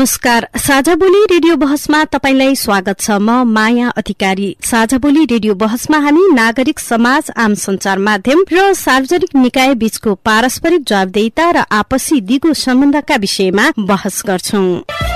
नमस्कार साझा बोली रेडियो बहसमा तपाईँलाई स्वागत छ। म माया अधिकारी। साझा बोली रेडियो बहसमा हामी नागरिक समाज आम संचार माध्यम र सार्वजनिक निकाय बीचको पारस्परिक जवाबदेता र आपसी दिगो सम्बन्धका विषयमा बहस गर्छौं।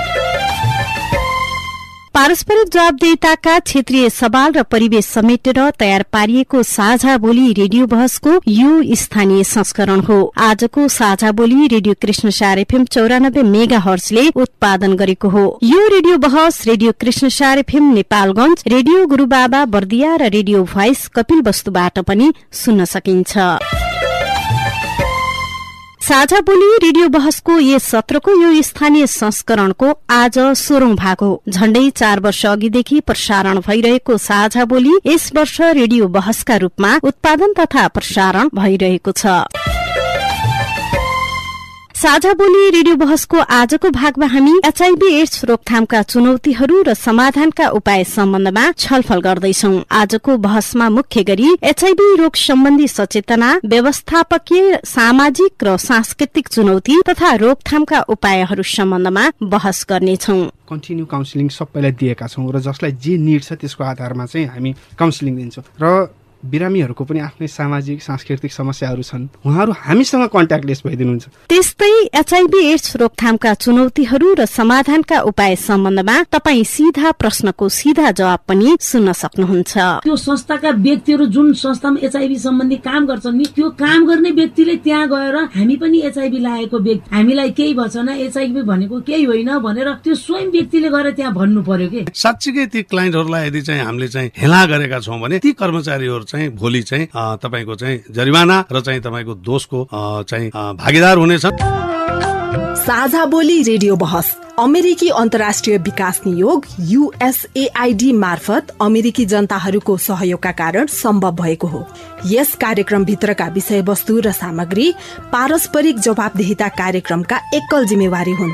पारस्परिक जवाबदेताका क्षेत्रीय सवाल र परिवेश समेटेर तयार पारिएको साझा बोली रेडियो बहसको यो स्थानीय संस्करण हो। आजको साझा बोली रेडियो कृष्ण सार एफएम चौरानब्बे मेगा हर्सले उत्पादन गरेको हो। यो रेडियो बहस radio Krishnasar FM Nepalgunj radio Gurubaba Bardiya र रेडियो भोइस कपिल वस्तुबाट पनि सुन्न सकिन्छ। साझा बोली रेडियो बहसको यस सत्रको यो स्थानीय संस्करणको आज सोह्रौं भाग हो। झण्डै चार वर्ष अघिदेखि प्रसारण भइरहेको साझा बोली यस वर्ष रेडियो बहसका रूपमा उत्पादन तथा प्रसारण भइरहेको छ। साझा बोली रेडियो बहसको आजको भागमा हामी एचआईबी एड्स रोकथामका चुनौतीहरू र समाधानका उपाय सम्बन्धमा छलफल गर्दैछौ। आजको बहसमा मुख्य गरी एचआईबी रोग सम्बन्धी सचेतना व्यवस्थापकीय सामाजिक र सांस्कृतिक चुनौती तथा रोकथामका उपायहरू सम्बन्धमा बहस गर्नेछौ। कन्टिन्यू काउन्सिलिङ सबैलाई दिएका छौँ र जसलाई जे निड छ त्यसको आधारमा चाहिँ हामी काउन्सिलिङ दिन्छौँ। र बिरामीहरूको पनि आफ्नै सामाजिक सांस्कृतिक समस्याहरू छन्। उहाँहरू हामीसँग कन्ट्याक्टलेस भइदिनुहुन्छ। त्यस्तै एचआईबी एड्स रोकथामका चुनौतीहरू र समाधानका उपाय सम्बन्धमा तपाईँ सिधा प्रश्नको सिधा जवाब पनि सुन्न सक्नुहुन्छ। त्यो संस्थाका व्यक्तिहरू जुन संस्थामा एचआईबी सम्बन्धी काम गर्छन् नि त्यो काम गर्ने व्यक्तिले त्यहाँ गएर हामी पनि एचआईबी लागेको व्यक्ति हामीलाई केही भएन एचआईबी भनेको केही होइन भनेर त्यो स्वयं व्यक्तिले गएर त्यहाँ भन्नु पर्यो कि? साँच्चीकै ती क्लाइन्टहरूलाई यदि चाहिँ हामीले चाहिँ हेला गरेका छौँ भने ती कर्मचारीहरू चाहिँ भोलि चाहिँ तपाईँको चाहिँ जरिवाना र चाहिँ तपाईँको दोषको चाहिँ भागीदार हुनेछ। साझा बोली रेडियो बहस अमेरिकी अन्तर्राष्ट्रिय विकास नियोग युएसएआईडी मार्फत अमेरिकी जनताहरूको सहयोगका कारण सम्भव भएको हो। यस कार्यक्रमभित्रका विषयवस्तु र सामग्री पारस्परिक जवाबदेहिता कार्यक्रमका एकल जिम्मेवारी हुन्।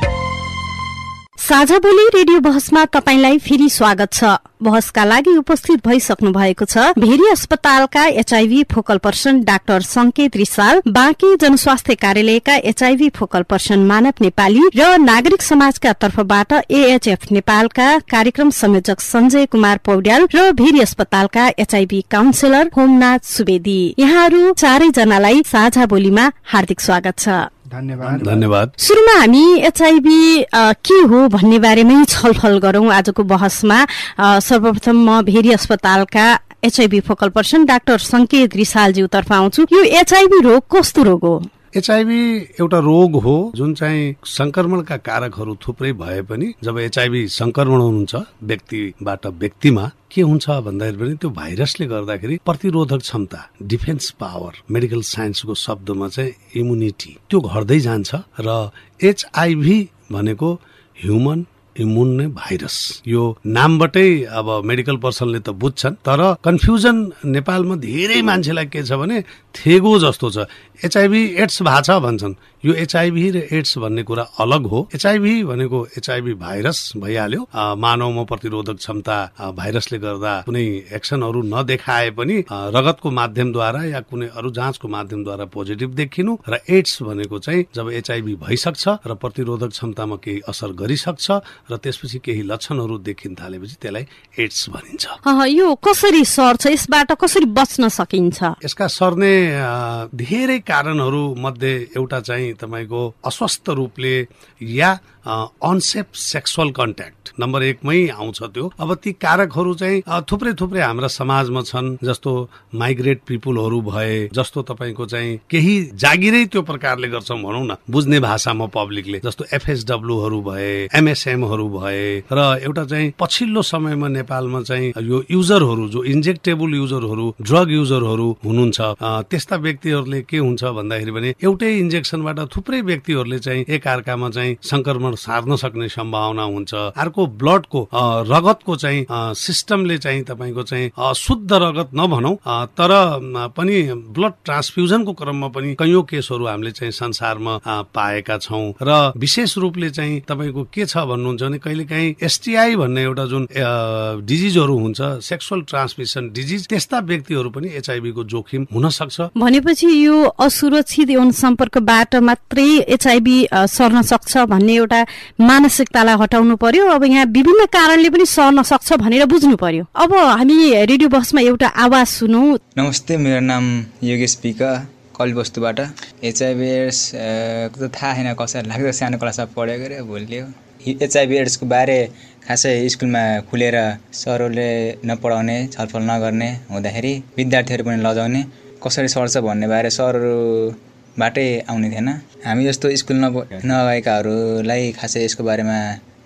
साझा बोली रेडियो बहसमा तपाईँलाई फेरि स्वागत छ। बहसका लागि उपस्थित भइसक्नु भएको छ भेरी अस्पतालका HIV focal person doctor Sanket रिसाल बाँकी जनस्वास्थ्य कार्यालयका एचआईभी फोकल पर्सन मानव नेपाली र नागरिक समाजका तर्फबाट एएचएफ नेपालका कार्यक्रम संयोजक संजय कुमार पौड्याल र भेरी अस्पतालका एचआईभी काउन्सिलर होमनाथ सुवेदी। यहाँहरू चारैजनालाई साझा बोलीमा हार्दिक स्वागत छ। धन्यवाद। धन्यवाद। सुरुमा हामी एचआईभी के हो भन्ने बारेमै छलफल गरौं आजको बहसमा। सर्वप्रथम म भेरी अस्पतालका एचआईभी फोकल पर्सन डाक्टर संकेत रिसालज्यूतर्फ आउँछु। यो एचआईभी रोग कस्तो रोग हो? एचआईभी एउटा रोग हो जुन चाहिँ संक्रमणका कारकहरू थुप्रै भए पनि जब एचआईभी संक्रमण हुनुहुन्छ व्यक्तिबाट व्यक्तिमा के हुन्छ भन्दाखेरि पनि त्यो भाइरसले गर्दाखेरि प्रतिरोधक क्षमता डिफेन्स पावर मेडिकल साइन्सको शब्दमा चाहिँ इम्युनिटी त्यो घट्दै जान्छ र एचआईभी भनेको ह्युमन इम्युन भाइरस यो नामबाटै अब मेडिकल पर्सनले त बुझ्छन् तर कन्फ्युजन नेपालमा धेरै मान्छेलाई के छ भने थेगो जस्तो छ। एचआइभी एड्स भएको छ भन्छन्। यो एचआइभी र एड्स भन्ने कुरा अलग हो। एचआइभी भनेको एचआइभी भाइरस भइहाल्यो। मानवमा प्रतिरोधक क्षमता भाइरसले गर्दा कुनै एक्सनहरू नदेखाए पनि रगतको माध्यमद्वारा या कुनै अरू जाँचको माध्यमद्वारा पोजिटिभ देखिनु र एड्स भनेको चाहिँ जब एचआइभी भइसक्छ र प्रतिरोधक क्षमतामा केही असर गरिसक्छ र त्यसपछि केही लक्षणहरू देखिन थालेपछि त्यसलाई एड्स भनिन्छ। यो कसरी सर्छ? यसबाट कसरी बच्न सकिन्छ? यसका सर्ने धेरै कारणहरू मध्ये एउटा चाहिँ तपाईँको अस्वस्थ रूपले या अनसेफ सेक्सुअल कन्ट्याक्ट नम्बर एकमै आउँछ त्यो। अब ती कारकहरू चाहिँ थुप्रै थुप्रै हाम्रा समाजमा छन् जस्तो माइग्रेट पिपुलहरू भए जस्तो तपाईँको चाहिँ केही जागिरै त्यो प्रकारले गर्छौँ भनौँ न। बुझ्ने भाषामा पब्लिकले जस्तो एफएसडब्ल्यूहरू भए एमएसएमहरू भए र एउटा चाहिँ पछिल्लो समयमा नेपालमा चाहिँ यो युजरहरू जो इन्जेक्टेबल युजरहरू ड्रग युजरहरू हुनुहुन्छ त्यस्ता व्यक्तिहरूले के हुन्छ भन्दाखेरि भने एउटै इन्जेक्सनबाट थुप्रै व्यक्तिहरूले चाहिँ एक अर्कामा चाहिँ संक्रमण सार्न सक्ने सम्भावना हुन्छ। अर्को ब्लडको रगतको चाहिँ सिस्टमले चाहिँ तपाईँको चाहिँ शुद्ध रगत नभनौ तर पनि ब्लड ट्रान्सफ्युजनको क्रममा पनि कैयौँ केसहरू हामीले चाहिँ संसारमा पाएका छौँ। र विशेष रूपले चाहिँ तपाईँको के छ भन्नुहुन्छ भने कहिलेकाहीँ एसटिआई भन्ने एउटा जुन डिजिजहरू हुन्छ सेक्सुअल ट्रान्समिसन डिजिज त्यस्ता व्यक्तिहरू पनि एचआइभीको जोखिम हुन सक्छ। भनेपछि यो असुरक्षित यौन सम्पर्कबाट मात्रै एचआइबी सर्न सक्छ भन्ने एउटा मानसिकतालाई हटाउनु पर्यो। अब यहाँ विभिन्न कारणले पनि सर्न सक्छ भनेर बुझ्नु पर्यो। अब हामी रेडियो बसमा एउटा आवाज सुनौ। नमस्ते मेरो नाम योगेश पिक कलिबस्तुबाट। एचआइभी एड्स थाहा छैन कसरी लाग्दो सानो क्लासमा पढेको रे भुलियो। एचआइभी एड्सको बारे खासै स्कुलमा खुलेर सरहरूले नपढाउने छलफल नगर्ने हुँदाखेरि विद्यार्थीहरू पनि लजाउने। कसरी सर्छ भन्ने बारे सरहरूबाटै आउने थिएन। हामी जस्तो स्कुल नप नगएकाहरूलाई खासै यसको बारेमा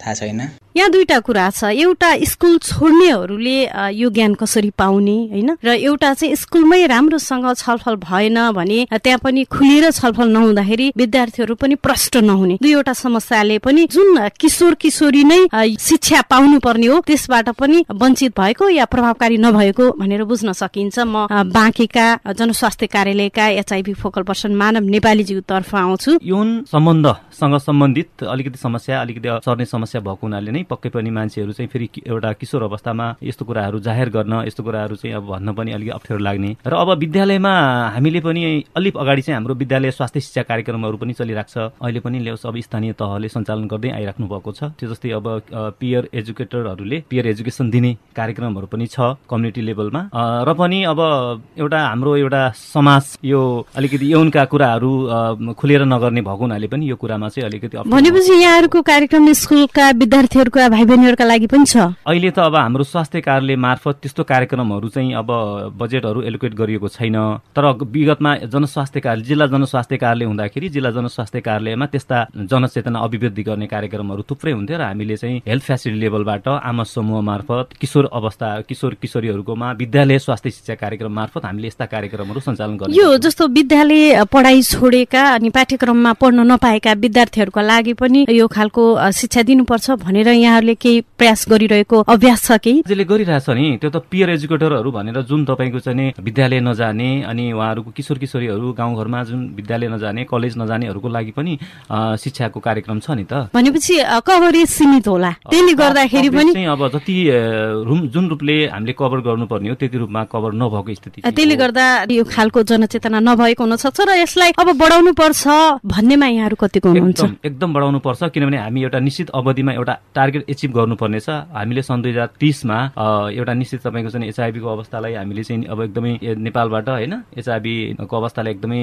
थाहा छैन। यहाँ दुईटा कुरा छ। एउटा स्कुल छोड्नेहरूले यो ज्ञान कसरी पाउने होइन? र एउटा चाहिँ स्कुलमै राम्रोसँग छलफल भएन भने त्यहाँ पनि खुलेर छलफल नहुँदाखेरि विद्यार्थीहरू पनि प्रष्ट नहुने। दुईवटा समस्याले पनि जुन किशोर किशोरी नै शिक्षा पाउनु पर्ने हो त्यसबाट पनि वञ्चित भएको या प्रभावकारी नभएको भनेर बुझ्न सकिन्छ। म बाँकेका जनस्वास्थ्य कार्यालयका एचआइभी फोकल पर्सन मानव नेपालीज्यू तर्फ आउँछु। यौन सम्बन्धसँग सम्बन्धित अलिकति समस्या अलिकति सर्ने समस्या भएको हुनाले नै पक्कै पनि मान्छेहरू चाहिँ फेरि एउटा किशोर अवस्थामा यस्तो कुराहरू जाहेर गर्न यस्तो कुराहरू चाहिँ अब भन्न पनि अलिक अप्ठ्यारो लाग्ने। र अब विद्यालयमा हामीले पनि अलिक अगाडि चाहिँ हाम्रो विद्यालय स्वास्थ्य शिक्षा कार्यक्रमहरू पनि चलिरहेको छ। अहिले पनि ल्याओस् अब स्थानीय तहले सञ्चालन गर्दै आइराख्नु भएको छ। त्यो जस्तै अब पियर एजुकेटरहरूले पियर एजुकेसन दिने कार्यक्रमहरू पनि छ कम्युनिटी लेभलमा र पनि अब एउटा हाम्रो एउटा समाज यो अलिकति यौनका कुराहरू खुलेर नगर्ने भएको हुनाले पनि यो कुरामा चाहिँ अलिकति भनेपछि यहाँहरूको कार्यक्रम स्कुलका विद्यार्थीहरूका भाइ बहिनीहरूका लागि पनि छ। अहिले त अब हाम्रो स्वास्थ्य कार्यालय मार्फत त्यस्तो कार्यक्रमहरू चाहिँ अब बजेटहरू एलोकेट गरिएको छैन। तर विगतमा जनस्वास्थ्य कार्य जिल्ला जनस्वास्थ्य कार्यालय हुँदाखेरि जिल्ला जनस्वास्थ्य कार्यालयमा त्यस्ता जनचेतना अभिवृद्धि गर्ने कार्यक्रमहरू थुप्रै हुन्थ्यो र हामीले चाहिँ हेल्थ फेसिलिटी लेभलबाट आमा समूह मार्फत किशोर अवस्था किशोर किशोरीहरूकोमा विद्यालय स्वास्थ्य शिक्षा कार्यक्रम मार्फत हामीले यस्ता कार्यक्रमहरू सञ्चालन गर्ने यो जस्तो विद्यालय पढाइ छोडेका अनि पाठ्यक्रममा पढ्न नपाएका विद्यार्थीहरूका लागि पनि यो खालको शिक्षा दिनुपर्छ भनेर यहाँहरूले केही प्रयास गरिरहेको अभ्यास छ कि जसले गरिरहेछ नि त्यो त पियर एजुकेटरहरू भनेर जुन तपाईँको चाहिँ विद्यालय नजाने अनि उहाँहरूको किशोर किशोरीहरू गाउँघरमा जुन विद्यालय नजाने कलेज नजानेहरूको लागि पनि शिक्षाको कार्यक्रम छ नि त। भनेपछि कभरेज सीमित होला? त्यसले गर्दाखेरि पनि अब जति रुम जुन रूपले हामीले कभर गर्नुपर्ने हो त्यति रूपमा कभर नभएको स्थिति त्यसले। गर्दा यो खालको जनचेतना नभएको हुन सक्छ र यसलाई अब बढाउनु पर्छ भन्नेमा यहाँहरू कतिको हुनुहुन्छ? एकदम बढाउनु पर्छ किनभने हामी एउटा निश्चित अवधिमा एउटा टार्गेट एचिभ गर्नुपर्नेछ। हामीले सन् दुई हजार तिसमा एउटा निश्चित तपाईँको चाहिँ एचआइबीको अवस्थालाई हामीले चाहिँ अब एकदमै नेपालबाट होइन एचआइबीको अवस्थालाई एकदमै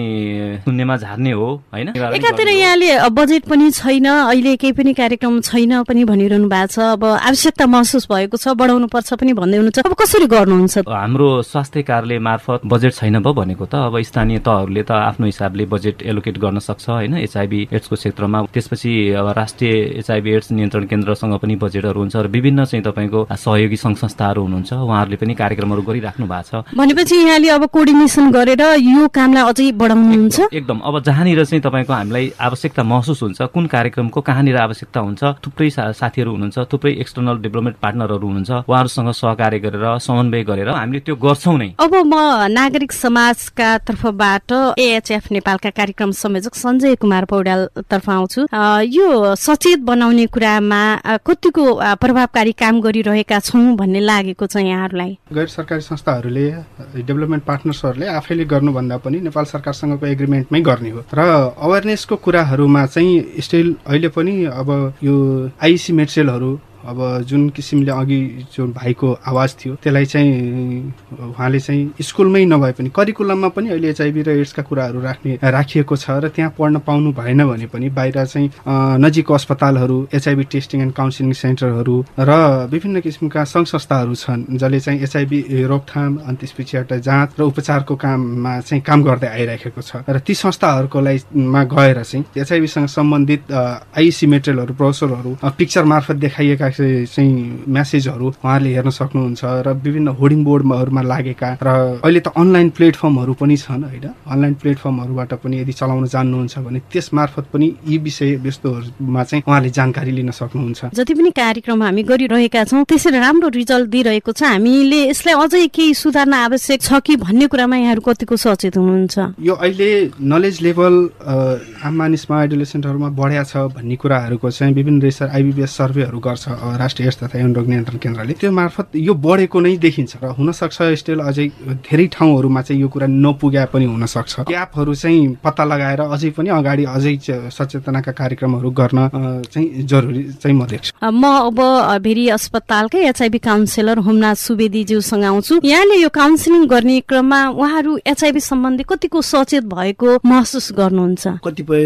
शून्यमा झार्ने हो होइन? एकातिर यहाँले बजेट पनि छैन अहिले केही पनि कार्यक्रम छैन पनि भनिरहनु भएको छ। अब आवश्यकता महसुस भएको छ बढाउनु पर्छ पनि भन्दै हुनुहुन्छ। अब कसरी गर्नुहुन्छ? हाम्रो स्वास्थ्य कार्यालय मार्फत बजेट छैन भयो भनेको त अब स्थानीय तहहरूले त आफ्नो हिसाबले बजेट एलोकेट गर्न सक्छ होइन एचआइबी एड्सको क्षेत्रमा। त्यसपछि अब राष्ट्रिय एचआइबी एड्स नियन्त्रण केन्द्रसँग पनि बजेटहरू हुन्छ र विभिन्न चाहिँ तपाईँको सहयोगी सङ्घ संस्थाहरू हुनुहुन्छ उहाँहरूले पनि कार्यक्रमहरू गरिराख्नु भएको छ। भनेपछि यहाँले अब कोर्डिनेसन गरेर यो कामलाई अझै बढाउनुहुन्छ? एकदम। अब जहाँनिर चाहिँ तपाईँको हामीलाई आवश्यकता महसुस हुन्छ कुन कार्यक्रमको कहाँनिर आवश्यकता हुन्छ थुप्रै साथीहरू हुनुहुन्छ थुप्रै एक्सटर्नल डेभलपमेन्ट पार्टनरहरू हुनुहुन्छ उहाँहरूसँग सहकार्य गरेर समन्वय गरेर हामीले त्यो गर्छौँ नै। अब म नागरिक समाजका तर्फबाट एएचएफ नेपालका कार्यक्रम संयोजक सञ्जय कुमार पौड्याल तर्फ आउँछु यो सचेत बनाउने कुरामा कतिको प्रभावकारी काम गरिरहेका छौँ भन्ने लागेको छ यहाँहरूलाई? गैर सरकारी संस्थाहरूले डेभलपमेन्ट पार्टनर्सहरूले आफैले गर्नुभन्दा पनि नेपाल सरकारसँगको एग्रिमेन्टमै गर्ने हो। र अवेरनेसको कुराहरूमा चाहिँ स्टिल अहिले पनि अब यो आइसी मेडसेलहरू अब जुन किसिमले अघि जुन भाइको आवाज थियो त्यसलाई चाहिँ उहाँले चाहिँ स्कुलमै नभए पनि करिकुलममा पनि अहिले एचआइभी र एड्सका कुराहरू राख्ने राखिएको छ र त्यहाँ पढ्न पाउनु भएन भने पनि बाहिर चाहिँ नजिकको अस्पतालहरू एचआइभी टेस्टिङ एन्ड काउन्सिलिङ सेन्टरहरू र विभिन्न किसिमका सङ्घ संस्थाहरू छन् जसले चाहिँ एचआइभी रोकथाम अनि त्यसपछि एउटा जाँच र उपचारको काममा चाहिँ काम गर्दै आइरहेको छ। र ती संस्थाहरूको मा गएर चाहिँ एचआइभीसँग सम्बन्धित आइसी मेटेरियलहरू ब्रोसरहरू पिक्चर मार्फत देखाइएका चाहिँ म्यासेजहरू उहाँहरूले हेर्न सक्नुहुन्छ र विभिन्न होर्डिङ बोर्डहरूमा लागेका र अहिले त अनलाइन प्लेटफर्महरू पनि छन् होइन। अनलाइन प्लेटफर्महरूबाट पनि यदि चलाउन जान्नुहुन्छ भने त्यस मार्फत पनि यी विषय वस्तुहरूमा चाहिँ उहाँले जानकारी लिन सक्नुहुन्छ। जति पनि कार्यक्रम हामी गरिरहेका छौँ त्यसरी राम्रो रिजल्ट दिइरहेको छ। हामीले यसलाई अझै केही सुधार्न आवश्यक छ कि भन्ने कुरामा यहाँहरू कतिको सचेत हुनुहुन्छ? यो अहिले नलेज लेभल आम मानिसमा एडोलेसेन्टहरूमा बढ्या छ भन्ने कुराहरूको चाहिँ विभिन्न रेसर आइबिबिएस सर्वेहरू गर्छ। राष्ट्रिय तथा यौन रोग नियन्त्रण केन्द्रले त्यो मार्फत यो बढेको नै देखिन्छ र हुनसक्छ स्टिल अझै धेरै ठाउँहरूमा चाहिँ यो कुरा नपुग्या पनि हुनसक्छ। ग्यापहरू चाहिँ पत्ता लगाएर अझै पनि अगाडि अझै सचेतनाका कार्यक्रमहरू गर्न चाहिँ जरुरी चाहिँ म देख्छु। म अब भेरी अस्पतालकै एचआइबी काउन्सिलर होमनाथ सुवेदीज्यूसँग आउँछु। यहाँले यो काउन्सिलिङ गर्ने क्रममा उहाँहरू एचआइबी सम्बन्धी कतिको सचेत भएको महसुस गर्नुहुन्छ? कतिपय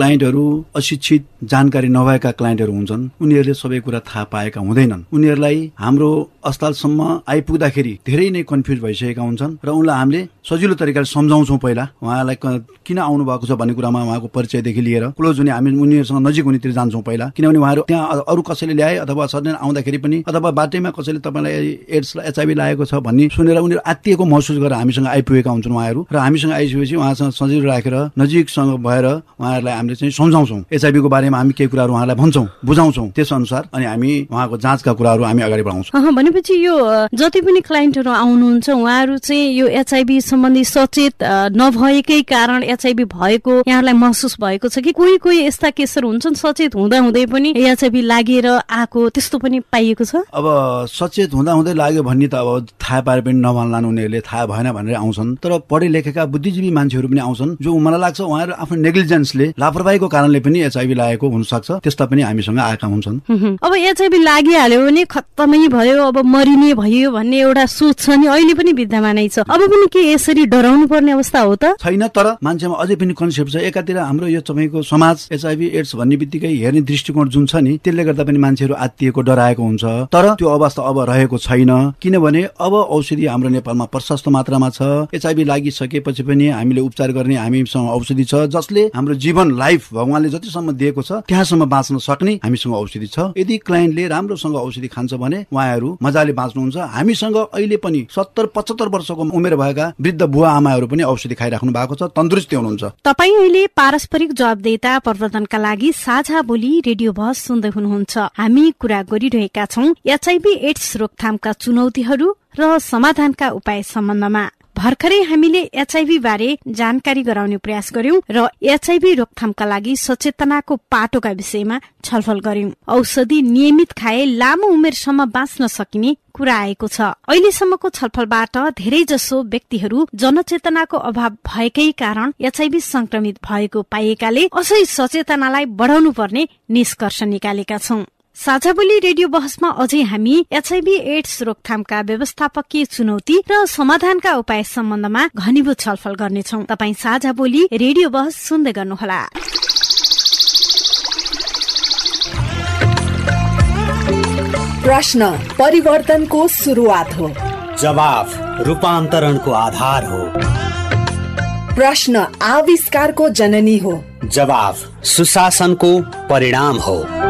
क्लाइन्टहरू अशिक्षित जानकारी नभएका क्लाइन्टहरू हुन्छन्। उनीहरूले सबै कुरा थाहा पाएका हुँदैनन्। उनीहरूलाई हाम्रो अस्पतालसम्म आइपुग्दाखेरि धेरै नै कन्फ्युज भइसकेका हुन्छन् र उनलाई हामीले सजिलो तरिकाले सम्झाउँछौँ पहिला। उहाँलाई किन आउनु भएको छ भन्ने कुरामा उहाँको परिचयदेखि लिएर क्लोज हुने हामी उनीहरूसँग नजिक हुनेतिर जान्छौँ पहिला। किनभने उहाँहरू त्यहाँ अरू कसैले ल्याए अथवा सडन आउँदाखेरि पनि अथवा बाटैमा कसैले तपाईँलाई एड्स एचआइभी लागेको छ भन्ने सुनेर उनीहरू आत्तिएको महसुस गरेर हामीसँग आइपुगेका हुन्छन् उहाँहरू। र हामीसँग आइसकेपछि उहाँसँग सजिलो राखेर नजिकसँग भएर उहाँहरूलाई हामीले चाहिँ सम्झाउँछौँ। एचआइभीको बारेमा हामी केही कुराहरू उहाँलाई भन्छौँ बुझाउँछौँ। त्यस अनुसार अनि हामी उहाँको जाँचका कुराहरू हामी अगाडि बढाउँछौँ। भनेपछि यो जति पनि क्लाइन्टहरू आउनुहुन्छ उहाँहरू चाहिँ यो एचआइभी सम्बन्धी सचेत नभएकै कारण एचआइभी भएको यहाँलाई महसुस भएको छ कि कोही कोही यस्ता केसहरू हुन्छन् सचेत हुँदा हुँदै पनि एचआइभी लागेर आएको त्यस्तो पनि पाइएको छ? अब सचेत हुँदा हुँदै लाग्यो भन्ने त अब थाहा पाएर पनि नभन्लान् उनीहरूले थाहा भएन भनेर आउँछन्। तर पढे लेखेका बुद्धिजीवी मान्छेहरू पनि आउँछन् जो मलाई लाग्छ उहाँहरू आफ्नो नेग्लिजेन्सले लापरवाहीको कारणले पनि एचआइभी लागेको हुनसक्छ त्यस्ता पनि हामीसँग आएका हुन्छन्। अब एचआइभी लागिहाल्यो भने खत्तमै भयो अब मरिने भयो भन्ने एउटा सोच छ नि अहिले पनि विद्यमानै छ। अब पनि के यसरी डराउनु पर्ने अवस्था हो त? छैन तर मान्छेमा अझै पनि कन्सेप्ट छ। एकातिर हाम्रो यो तपाईँको समाज एचआइभी एड्स भन्ने बित्तिकै हेर्ने दृष्टिकोण जुन छ नि त्यसले गर्दा पनि मान्छेहरू आत्तिएको डराएको हुन्छ। तर त्यो अवस्था अब रहेको छैन। किनभने अब औषधि हाम्रो नेपालमा प्रशस्त मात्रामा छ। एचआइभी लागिसकेपछि पनि हामीले उपचार गर्ने हामीसँग औषधि छ जसले हाम्रो जीवन लाइफ भगवान्ले जतिसम्म दिएको छ त्यहाँसम्म बाँच्न सक्ने हामीसँग औषधि छ। यदि क्लाइन्टले राम्रोसँग औषधि खान्छ भने उहाँहरू मजाले बाँच्नुहुन्छ। हामीसँग अहिले पनि सत्तर पचहत्तर वर्षको उमेर भएका वृद्ध बुवा आमाहरू पनि औषधि खाइराख्नु भएको छ तन्दुरुस्ती हुनुहुन्छ। तपाईँ अहिले पारस्परिक जवाबदेता प्रवर्धनका लागि साझा बोली रेडियो बस सुन्दै हुनुहुन्छ। हामी कुरा गरिरहेका छौँ एचआइबी एड्स रोकथामका चुनौतीहरू र समाधानका उपाय सम्बन्धमा। भर्खरै हामीले एचआइभी बारे जानकारी गराउने प्रयास गर्यौं र एचआइभी रोकथामका लागि सचेतनाको पाटोका विषयमा छलफल गर्यौं औषधि नियमित खाए लामो उमेरसम्म बाँच्न सकिने कुरा आएको छ। अहिलेसम्मको छलफलबाट धेरै जसो व्यक्तिहरू जनचेतनाको अभाव भएकै कारण एचआइभी संक्रमित भएको पाइएकाले असै सचेतनालाई बढाउनु पर्ने निष्कर्ष निकालेका छौं। साझा बोली रेडियो बहसमा अझै हामी एचआइभी एड्स रोकथामका व्यवस्थापकीय चुनौती र समाधानका उपाय सम्बन्धमा घनीभूत छलफल गर्नेछौ। तपाई साझा बोली रेडियो बहस सुन्दै गर्नुहोला। प्रश्न परिवर्तनको सुरुवात हो। जवाफ रूपान्तरणको आधार हो। प्रश्न आविष्कारको जननी हो। जवाफ सुशासनको परिणाम हो।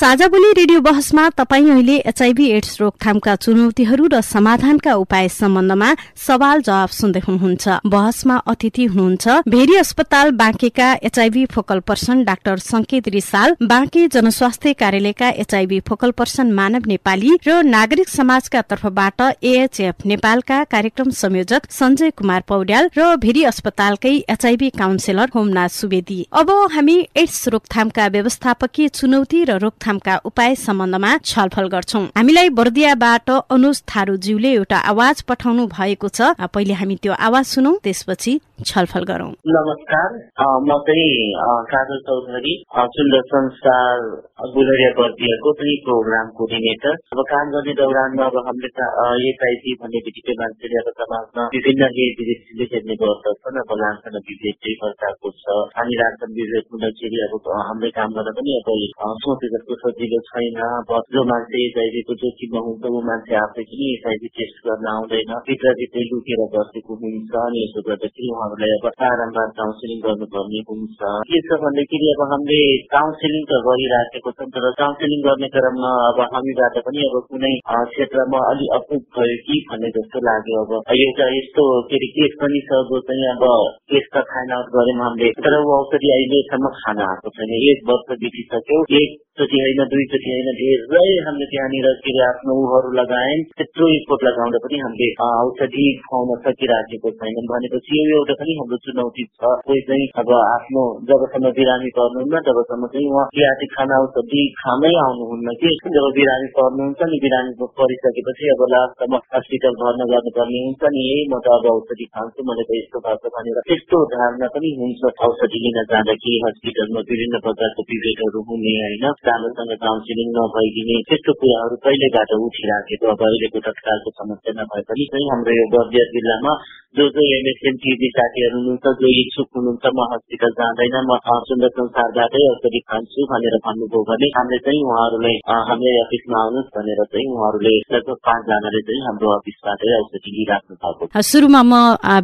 साझा बोली रेडियो बहसमा तपाईँ अहिले एचआईभी एड्स रोकथामका चुनौतीहरू र समाधानका उपाय सम्बन्धमा सवाल जवाब सुन्दै हुनुहुन्छ। बहसमा अतिथि हुनुहुन्छ भेरी अस्पताल बाँकेका HIV focal person doctor Sanket Risal Banke जनस्वास्थ्य कार्यालयका एचआईभी फोकल पर्सन मानव नेपाली र नागरिक समाजका तर्फबाट एएचएफ नेपालका कार्यक्रम संयोजक संजय कुमार पौड्याल र भेरी अस्पतालकै एचआईभी काउन्सिलर होमनाथ सुवेदी। अब हामी एड्स रोकथामका व्यवस्थापकीय चुनौती र रोकथाम रोकथामका उपाय सम्बन्धमा छलफल गर्छौं। हामीलाई बर्दियाबाट अनुज थारूज्यूले एउटा आवाज पठाउनु भएको छ। पहिले हामी त्यो आवाज सुनौ त्यसपछि छलफल गरौं। नमस्कार। म चाहिँ काजल चौधरी सुन्दर संस्कार गुलरिया बर्दियाको पनि प्रोग्राम कोअर्डिनेटर अब काम गर्ने दौरानमा अब हामीले एचआइसी भन्ने बित्तिकै मान्छेले अब समाजमा विभिन्न डिजिजले हेर्ने गर्दछन् अब लान्छन् विभेद प्रकारको छ। अनि राख्छन् विभेद हुँदाखेरि अब हामीले काम गर्दा पनि अब सोचे जस्तो सजिलो छैन जो मान्छे एचआइभीको जोखिममा हुन्छ ऊ मान्छे आफै पनि एचआइभी टेस्ट गर्न आउँदैन। भित्रभित्रै लुकेर बसेको हुन्छ अनि यसो गर्दाखेरि उहाँहरूलाई अब बारम्बार काउन्सिलिङ गर्नुपर्ने हुन्छ। के छ भन्दाखेरि अब हामीले काउन्सिलिङ त गरिराखेको छौँ तर काउन्सिलिङ गर्ने क्रममा अब हामीबाट पनि अब कुनै क्षेत्रमा अलि अपुग भयो कि भन्ने जस्तो लाग्यो अब। एउटा यस्तो के अरे केस पनि छ जो चाहिँ अब केस त फाइन आउट गऱ्यौँ हामीले तर ऊ औषधि अहिलेसम्म खान आएको छैन। एक वर्ष बितिसक्यो एकचोटि होइन दुईचोटि होइन धेरै हामीले त्यहाँनिर के अरे आफ्नो ऊहरू लगायौँ त्यत्रो स्पोर्ट लगाउँदा पनि हामीले औषधि खुवाउन सकिराखेको छैनौँ भनेपछि यो एउटा पनि हाम्रो चुनौती छ। कोही चाहिँ अब आफ्नो जबसम्म बिरामी पर्नुहुन्न तबसम्म चाहिँ उहाँ किराती खाना औषधि खानै आउनुहुन्न कि? जब बिरामी पर्नुहुन्छ नि बिरामी परिसकेपछि अब लास्टमा हस्पिटल भर्ना गर्नुपर्ने हुन्छ नि यही म त अब औषधि खान्छु मैले त यस्तो भएको भनेर त्यस्तो धारणा पनि हुन्छ। औषधि लिन कि हस्पिटलमा विभिन्न प्रकारको पिरियडहरू हुने होइन। राम्रोसँग काउन्सिलिङ नभइदिने त्यस्तो कुराहरू पहिलेबाट उठिराखेको अब अहिलेको तत्कालको समस्या नभए पनि चाहिँ हाम्रो यो बर्दिया जिल्लामा जो जो एमएसएम टिभी साथीहरू हुनुहुन्छ जो इच्छुक हुनुहुन्छ म हस्पिटल जाँदैन म सुन्दर संसारबाटै औषधि खान्छु भनेर भन्नुभयो भने हामीले चाहिँ उहाँहरूलाई हाम्रो अफिसमा आउनुहोस् भनेर चाहिँ उहाँहरूले लगभग पाँचजनाले चाहिँ हाम्रो अफिसबाटै औषधि लिइराख्नु भएको सुरुमा म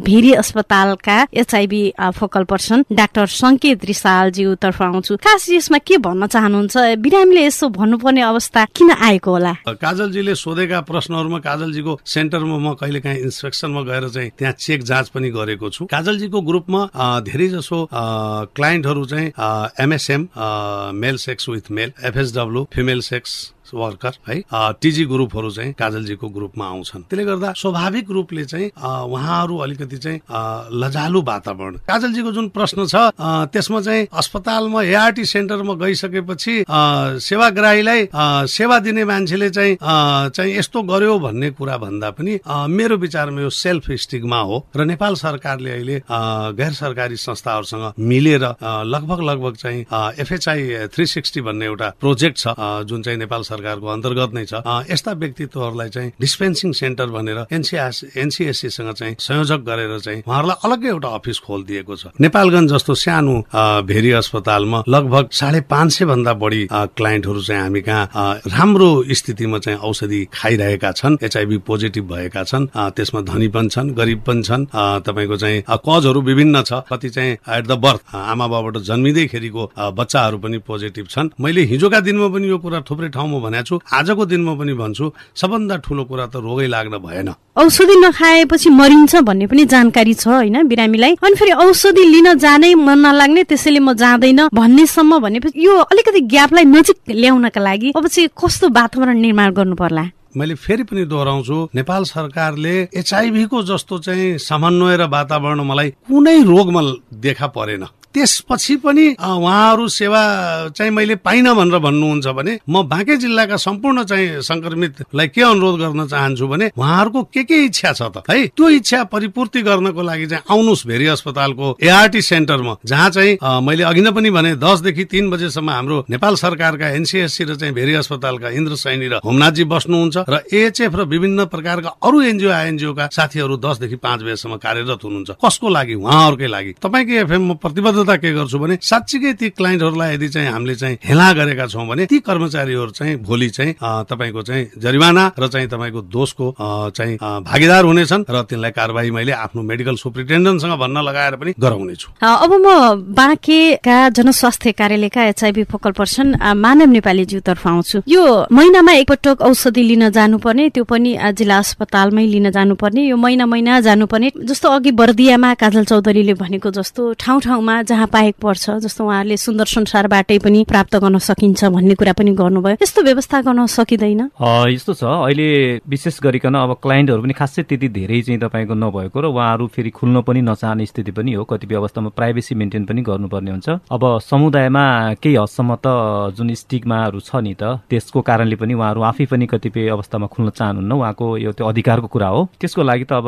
भेरी अस्पतालका एचआइबी फोकल पर्सन डाक्टर संकेत रिसालज्यू तर्फ आउँछु खास यसमा के भन्न चाहनुहुन्छ बिरामीले यसो भन्नुपर्ने अवस्था किन आएको होला? काजलजीले सोधेका प्रश्नहरूमा काजलजीको सेन्टरमा म कहिले काहीँ इन्सपेक्सनमा गएर चाहिँ त्यहाँ चेक जाँच पनि गरेको छु। काजलजीको ग्रुपमा धेरै जसो क्लाइन्टहरू चाहिँ MSM male sex with male FSW female sex worker है? टिजी ग्रुपहरू चाहिँ काजलजीको ग्रुपमा आउँछन्। त्यसले गर्दा स्वाभाविक रूपले चाहिँ उहाँहरू अलिकति चाहिँ लजालु वातावरण। काजलजीको जुन प्रश्न छ त्यसमा चाहिँ अस्पतालमा एआरटी सेन्टरमा गइसकेपछि सेवाग्राहीलाई सेवा दिने मान्छेले चाहिँ चाहिँ यस्तो गर्यो भन्ने कुरा भन्दा पनि मेरो विचारमा यो सेल्फ स्टिगमा हो र नेपाल सरकारले अहिले गैर सरकारी संस्थाहरूसँग मिलेर लगभग लगभग चाहिँ एफएचआई थ्री सिक्सटी भन्ने एउटा प्रोजेक्ट छ जुन चाहिँ नेपाल सरकारको अन्तर्गत नै छ। यस्ता व्यक्तित्वहरूलाई चाहिँ डिस्पेन्सिङ सेन्टर भनेर एनसिएस एनसिएससीसँग चाहिँ संयोजक गरेर चाहिँ उहाँहरूलाई अलग्गै एउटा अफिस खोलिदिएको छ। नेपालगञ्ज जस्तो सानो भेरी अस्पतालमा लगभग साढे पाँच सय भन्दा बढी क्लाइन्टहरू चाहिँ हामी कहाँ राम्रो स्थितिमा चाहिँ औषधि खाइरहेका छन् एचआइभी पोजिटिभ भएका छन् त्यसमा धनी पनि छन् गरिब पनि छन् तपाईँको चाहिँ कजहरू विभिन्न छ। कति चाहिँ एट द बर्थ आमा बाबाबाट जन्मिँदैखेरिको बच्चाहरू पनि पोजिटिभ छन्। मैले हिजोका दिनमा पनि यो कुरा थुप्रै ठाउँमा भनेको छु। आजको दिनमा पनि भन्छु सबभन्दा ठुलो कुरा त रोगै लाग्न भएन। औषधि नखाएपछि मरिन्छ भन्ने पनि जानकारी छ होइन बिरामीलाई? अनि फेरि औषधि लिन जानै मन नलाग्ने त्यसैले म जाँदैन भन्नेसम्म भनेपछि यो अलिकति ग्यापलाई नजिक ल्याउनका लागि अब चाहिँ कस्तो वातावरण निर्माण गर्नु पर्ला मैले फेरि पनि दोहोऱ्याउँछु नेपाल सरकारले एचआइभीको जस्तो चाहिँ समन्वय र वातावरण मलाई कुनै रोगमा देखा परेन। त्यसपछि पनि उहाँहरू सेवा चाहिँ मैले पाइनँ भनेर भन्नुहुन्छ भने म बाँके जिल्लाका सम्पूर्ण चाहिँ संक्रमितलाई के अनुरोध गर्न चाहन्छु भने उहाँहरूको के के इच्छा छ त? है त्यो इच्छा परिपूर्ति गर्नको लागि चाहिँ आउनुहोस् भेरी अस्पतालको एआरटी सेन्टरमा जहाँ चाहिँ मैले अघि नै पनि भने दसदेखि तिन बजेसम्म हाम्रो नेपाल सरकारका एनसिएससी र चाहिँ भेरी अस्पतालका इन्द्र सैनी र होमनाथजी बस्नुहुन्छ र एएचएफ र विभिन्न प्रकारका अरू एनजिओ आइएनजिओका साथीहरू दसदेखि पाँच बजेसम्म कार्यरत हुनुहुन्छ। कसको लागि? उहाँहरूकै लागि। तपाईँको एफएम म प्रतिबद्धता के गर्छु भने साँच्चीकै ती क्लाइन्टहरूलाई यदि चाहिँ हामीले चाहिँ हेला गरेका छौँ भने ती कर्मचारीहरू चाहिँ भोलि चाहिँ तपाईँको चाहिँ जरिवाना र चाहिँ तपाईँको दोषको चाहिँ भागीदार हुनेछन् र तिनलाई कारवाही मैले आफ्नो मेडिकल सुप्रिन्टेन्डेन्टसँग भन्न लगाएर पनि गराउनेछु। अब म बाँकेका जनस्वास्थ्य कार्यालयका एचआइबी फोकल पर्सन मानव नेपालीज्यू तर्फ आउँछु। यो महिनामा एकपटक औषधि लिन जानुपर्ने त्यो पनि जिल्ला अस्पतालमै लिन जानुपर्ने यो महिना महिना जानुपर्ने जस्तो अघि बर्दियामा काजल चौधरीले भनेको जस्तो ठाउँ ठाउँमा जहाँ पाएक पर्छ जस्तो उहाँहरूले सुन्दर संसारबाटै पनि प्राप्त गर्न सकिन्छ भन्ने कुरा पनि गर्नुभयो। यस्तो व्यवस्था गर्न सकिँदैन? यस्तो छ। अहिले विशेष गरिकन अब क्लाइन्टहरू पनि खासै त्यति धेरै चाहिँ तपाईँको नभएको र उहाँहरू फेरि खुल्न पनि नचाहने स्थिति पनि हो। कतिपय अवस्थामा प्राइभेसी मेन्टेन पनि गर्नुपर्ने हुन्छ। अब समुदायमा केही हदसम्म त जुन स्टिकमाहरू छ नि त त्यसको कारणले पनि उहाँहरू आफै पनि कतिपय अवस्थामा खुल्न चाहनुहुन्न। उहाँको यो त्यो अधिकारको कुरा हो। त्यसको लागि त अब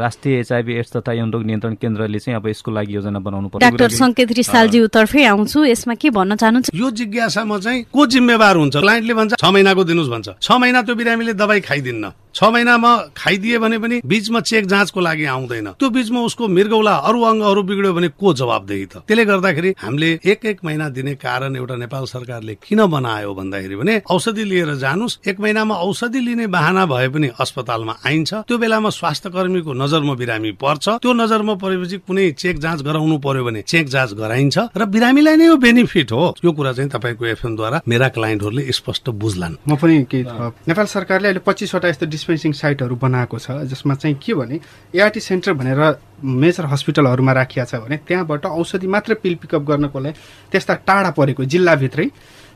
राष्ट्रिय एचआइबी एड्स तथा यौन रोग नियन्त्रण केन्द्रले चाहिँ अब यसको लागि योजना बनाउनु पर्छ डाक्टर सङ्केत रिसालजी तर्फै आउँछु। यसमा के भन्न चाहनुहुन्छ? यो जिज्ञासामा चाहिँ को जिम्मेवार हुन्छ? क्लाइन्टले भन्छ छ महिनाको दिनुहोस् भन्छ। छ महिना त्यो बिरामीले दबाई खाइदिन्न। छ महिनामा खाइदिए भने पनि बीचमा चेक जाँचको लागि आउँदैन। त्यो बीचमा उसको मृगौला अरू अङ्गहरू बिग्रियो भने को जवाबदेही त? त्यसले गर्दाखेरि हामीले एक एक महिना दिने कारण एउटा नेपाल सरकारले किन बनायो भन्दाखेरि भने औषधि लिएर जानुस् एक महिनामा औषधि लिने बाहना भए पनि अस्पतालमा आइन्छ। त्यो बेलामा स्वास्थ्य कर्मीको नजरमा बिरामी पर्छ। त्यो नजरमा परेपछि कुनै चेक जाँच गराउनु पर्यो भने चेक जाँच गराइन्छ। र बिरामीलाई नै यो बेनिफिट हो। यो कुरा चाहिँ तपाईँको एफएमद्वारा मेरा क्लाइन्टहरूले स्पष्ट बुझ्लान्। म पनि नेपाल सरकारले अहिले पच्चिसवटा यस्तो डिस्पेन्सिङ साइटहरू बनाएको छ जसमा चाहिँ के भने एआरटी सेन्टर भनेर मेजर हस्पिटलहरूमा राखिया छ भने त्यहाँबाट औषधि मात्र पिल पिकअप गर्नको लागि त्यस्ता टाढा परेको जिल्लाभित्रै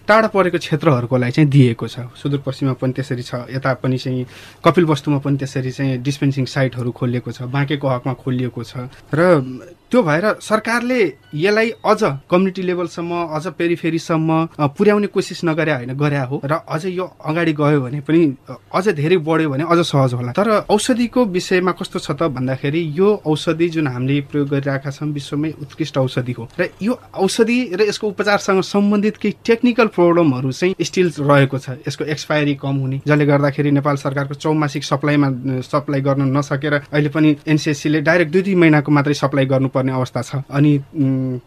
टाढा परेको क्षेत्रहरूको लागि चाहिँ दिएको छ। सुदूरपश्चिममा पनि त्यसरी छ यता पनि चाहिँ कपिल वस्तुमा पनि त्यसरी चाहिँ डिस्पेन्सिङ साइटहरू खोलिएको छ बाँकेको हकमा खोलिएको छ। र त्यो भएर सरकारले यसलाई अझ कम्युनिटी लेभलसम्म अझ पेरिफेरीसम्म पुर्याउने कोसिस नगरे होइन गरे हो। र अझ यो अगाडि गयो भने पनि अझ धेरै बढ्यो भने अझ सहज होला। तर औषधिको विषयमा कस्तो छ त भन्दाखेरि यो औषधि जुन हामीले प्रयोग गरिरहेका छौँ विश्वमै उत्कृष्ट औषधि हो। र यो औषधि र यसको उपचारसँग सम्बन्धित केही टेक्निकल प्रब्लमहरू चाहिँ स्टिल रहेको छ। यसको एक्सपायरी कम हुने जसले गर्दाखेरि नेपाल सरकारको चौमासिक सप्लाईमा सप्लाई गर्न नसकेर अहिले पनि एनसिएससीले डाइरेक्ट दुई दुई महिनाको मात्रै सप्लाई पर्ने अवस्था छ। अनि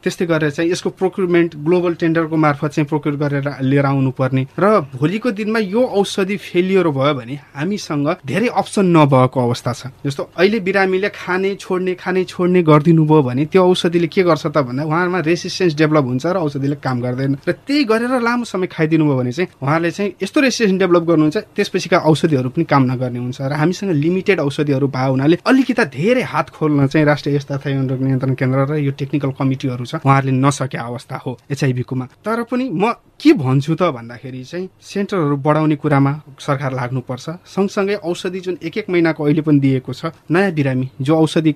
त्यस्तै गरेर चाहिँ यसको प्रोक्युरमेन्ट ग्लोबल टेन्डरको मार्फत चाहिँ प्रोक्युर गरेर लिएर आउनु पर्ने र भोलिको दिनमा यो औषधि फेलियर भयो भने हामीसँग धेरै अप्सन नभएको अवस्था छ। जस्तो अहिले बिरामीले खाने छोड्ने खाने छोड्ने गरिदिनु भयो भने त्यो औषधिले के गर्छ त भन्दा उहाँमा रेसिस्टेन्स डेभलप हुन्छ र औषधिले काम गर्दैन। र त्यही गरेर लामो समय खाइदिनु भयो भने चाहिँ उहाँले चाहिँ यस्तो रेसिस्टेन्स डेभलप गर्नुहुन्छ त्यसपछिका औषधिहरू पनि काम नगर्ने हुन्छ। र हामीसँग लिमिटेड औषधिहरू भयो हुनाले अलिकति धेरै हात खोल्न चाहिँ राष्ट्रिय यस्ता नियन्त्रण नियन्त्रण केन्द्र र यो टेक्निकल कमिटीहरू छ उहाँहरूले नसके अवस्था हो एचआइभीकोमा तर पनि म के भन्छु त भन्दाखेरि चाहिँ सेन्टरहरू बढाउने कुरामा सरकार लाग्नुपर्छ। सँगसँगै औषधि जुन एक एक महिनाको अहिले पनि दिएको छ नयाँ बिरामी जो औषधि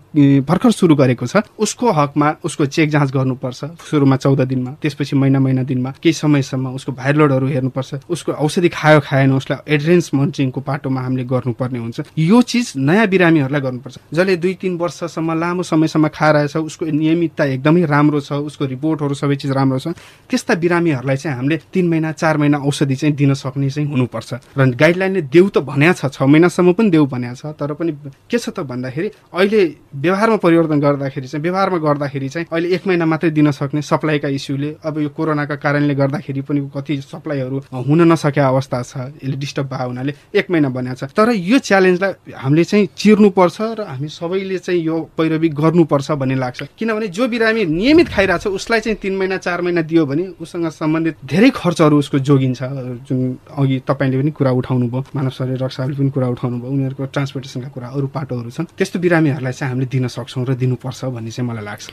भर्खर सुरु गरेको छ उसको हकमा उसको चेक जाँच गर्नुपर्छ सुरुमा चौध दिनमा त्यसपछि महिना महिना दिनमा केही समयसम्म उसको भाइलोडहरू हेर्नुपर्छ उसको औषधि खायो खाएन उसलाई एड्रेन्स मन्टरिङको पाटोमा हामीले गर्नुपर्ने हुन्छ। यो चिज नयाँ बिरामीहरूलाई गर्नुपर्छ। जसले दुई तिन वर्षसम्म लामो समयसम्म खाएर उसको नियमितता एकदमै राम्रो छ उसको रिपोर्टहरू सबै चिज राम्रो छ त्यस्ता बिरामीहरूलाई चाहिँ हामीले तिन महिना चार महिना औषधि चाहिँ दिन सक्ने चाहिँ हुनुपर्छ। र गाइडलाइनले देऊ त भन्या छ छ महिनासम्म पनि देऊ भन्या छ तर पनि के छ त भन्दाखेरि अहिले व्यवहारमा परिवर्तन गर्दाखेरि चाहिँ व्यवहारमा गर्दाखेरि चाहिँ अहिले एक महिना मात्रै दिन सक्ने सप्लाईका इस्युले अब यो कोरोनाका कारणले गर्दाखेरि पनि कति सप्लाईहरू हुन नसकेका अवस्था छ यसले डिस्टर्ब भएको हुनाले एक महिना बनिएको छ। तर यो च्यालेन्जलाई हामीले चाहिँ चिर्नुपर्छ र हामी सबैले चाहिँ यो पैरवी गर्नुपर्छ भन्ने लाग्छ। किनभने जो बिरामी नियमित खाइरहेको छ उसलाई चाहिँ तिन महिना चार महिना दियो भने उसँग सम्बन्धित धेरै खर्चहरू उसको जोगिन्छ। जुन अघि तपाईँले पनि कुरा उठाउनु भयो मानव शरीर रक्षाले पनि कुरा उठाउनु भयो उनीहरूको ट्रान्सपोर्टेसनका कुरा अरू पाटोहरू छन्। त्यस्तो बिरामीहरूलाई चाहिँ हामीले दिन सक्छौँ र दिनुपर्छ भन्ने चाहिँ मलाई लाग्छ।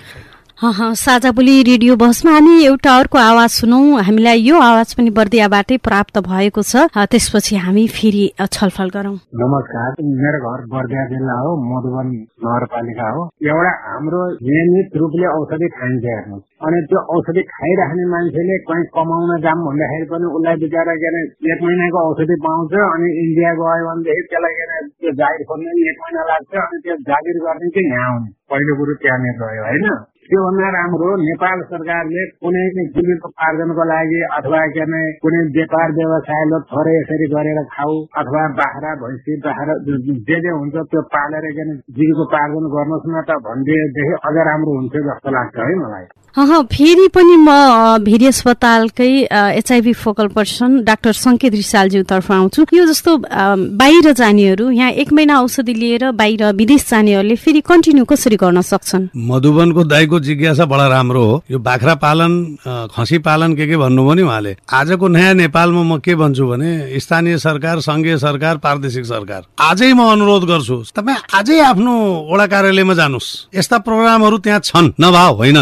साझा बोली रेडियो बसमा हामी एउटा अर्को आवाज सुनौ। हामीलाई यो आवाज पनि बर्दियाबाटै प्राप्त भएको छ। त्यसपछि हामी फेरि छलफल गरौँ। नमस्कार। मेरो घर बर्दिया जिल्ला हो मधुबन नगरपालिका हो। एउटा हाम्रो नियमित रूपले औषधि खाइन्छ हेर्नु अनि त्यो औषधि खाइराख्ने मान्छेले कहीँ कमाउन जाम भन्दाखेरि पनि उसलाई बिचरा के अरे एक महिनाको औषधि पाउँछ अनि इन्डिया गयो भनेदेखि त्यसलाई के अरे त्यो जागिर खोल्ने एक महिना लाग्छ अनि त्यो जागिर गर्ने चाहिँ यहाँ आउने। पहिलो कुरो त्यहाँनिर रह्यो होइन? त्योभन्दा राम्रो नेपाल सरकारले कुनै पनि जीविकोपार्जनको लागि अथवा के अरे कुनै व्यापार व्यवसायले थोरै यसरी गरेर खाऊ अथवा बाख्रा भैँसी बाख्रा जे जे हुन्छ त्यो पालेर के जीविकोपार्जन गर्नुहोस् न त भनिदिएदेखि अझ राम्रो हुन्छ जस्तो लाग्छ है मलाई। फेरि पनि म Bheri अस्पतालकै HIV focal person doctor Sanket रिसालज्यूतर्फ आउँछु। यो जस्तो बाहिर जानेहरू यहाँ एक महिना औषधि लिएर बाहिर विदेश जानेहरूले फेरि कन्टिन्यू कसरी गर्न सक्छन्? मधुबनको दाईको जिज्ञासा बडा राम्रो हो। यो बाख्रा पालन खसी पालन के के भन्नुभयो नि उहाँले? आजको नयाँ नेपालमा म के भन्छु भने स्थानीय सरकार संघीय सरकार प्रादेशिक सरकार। आजै म अनुरोध गर्छु तपाईँ आजै आफ्नो वडा कार्यालयमा जानुहोस्। यस्ता प्रोग्रामहरू त्यहाँ छन् नभए होइन।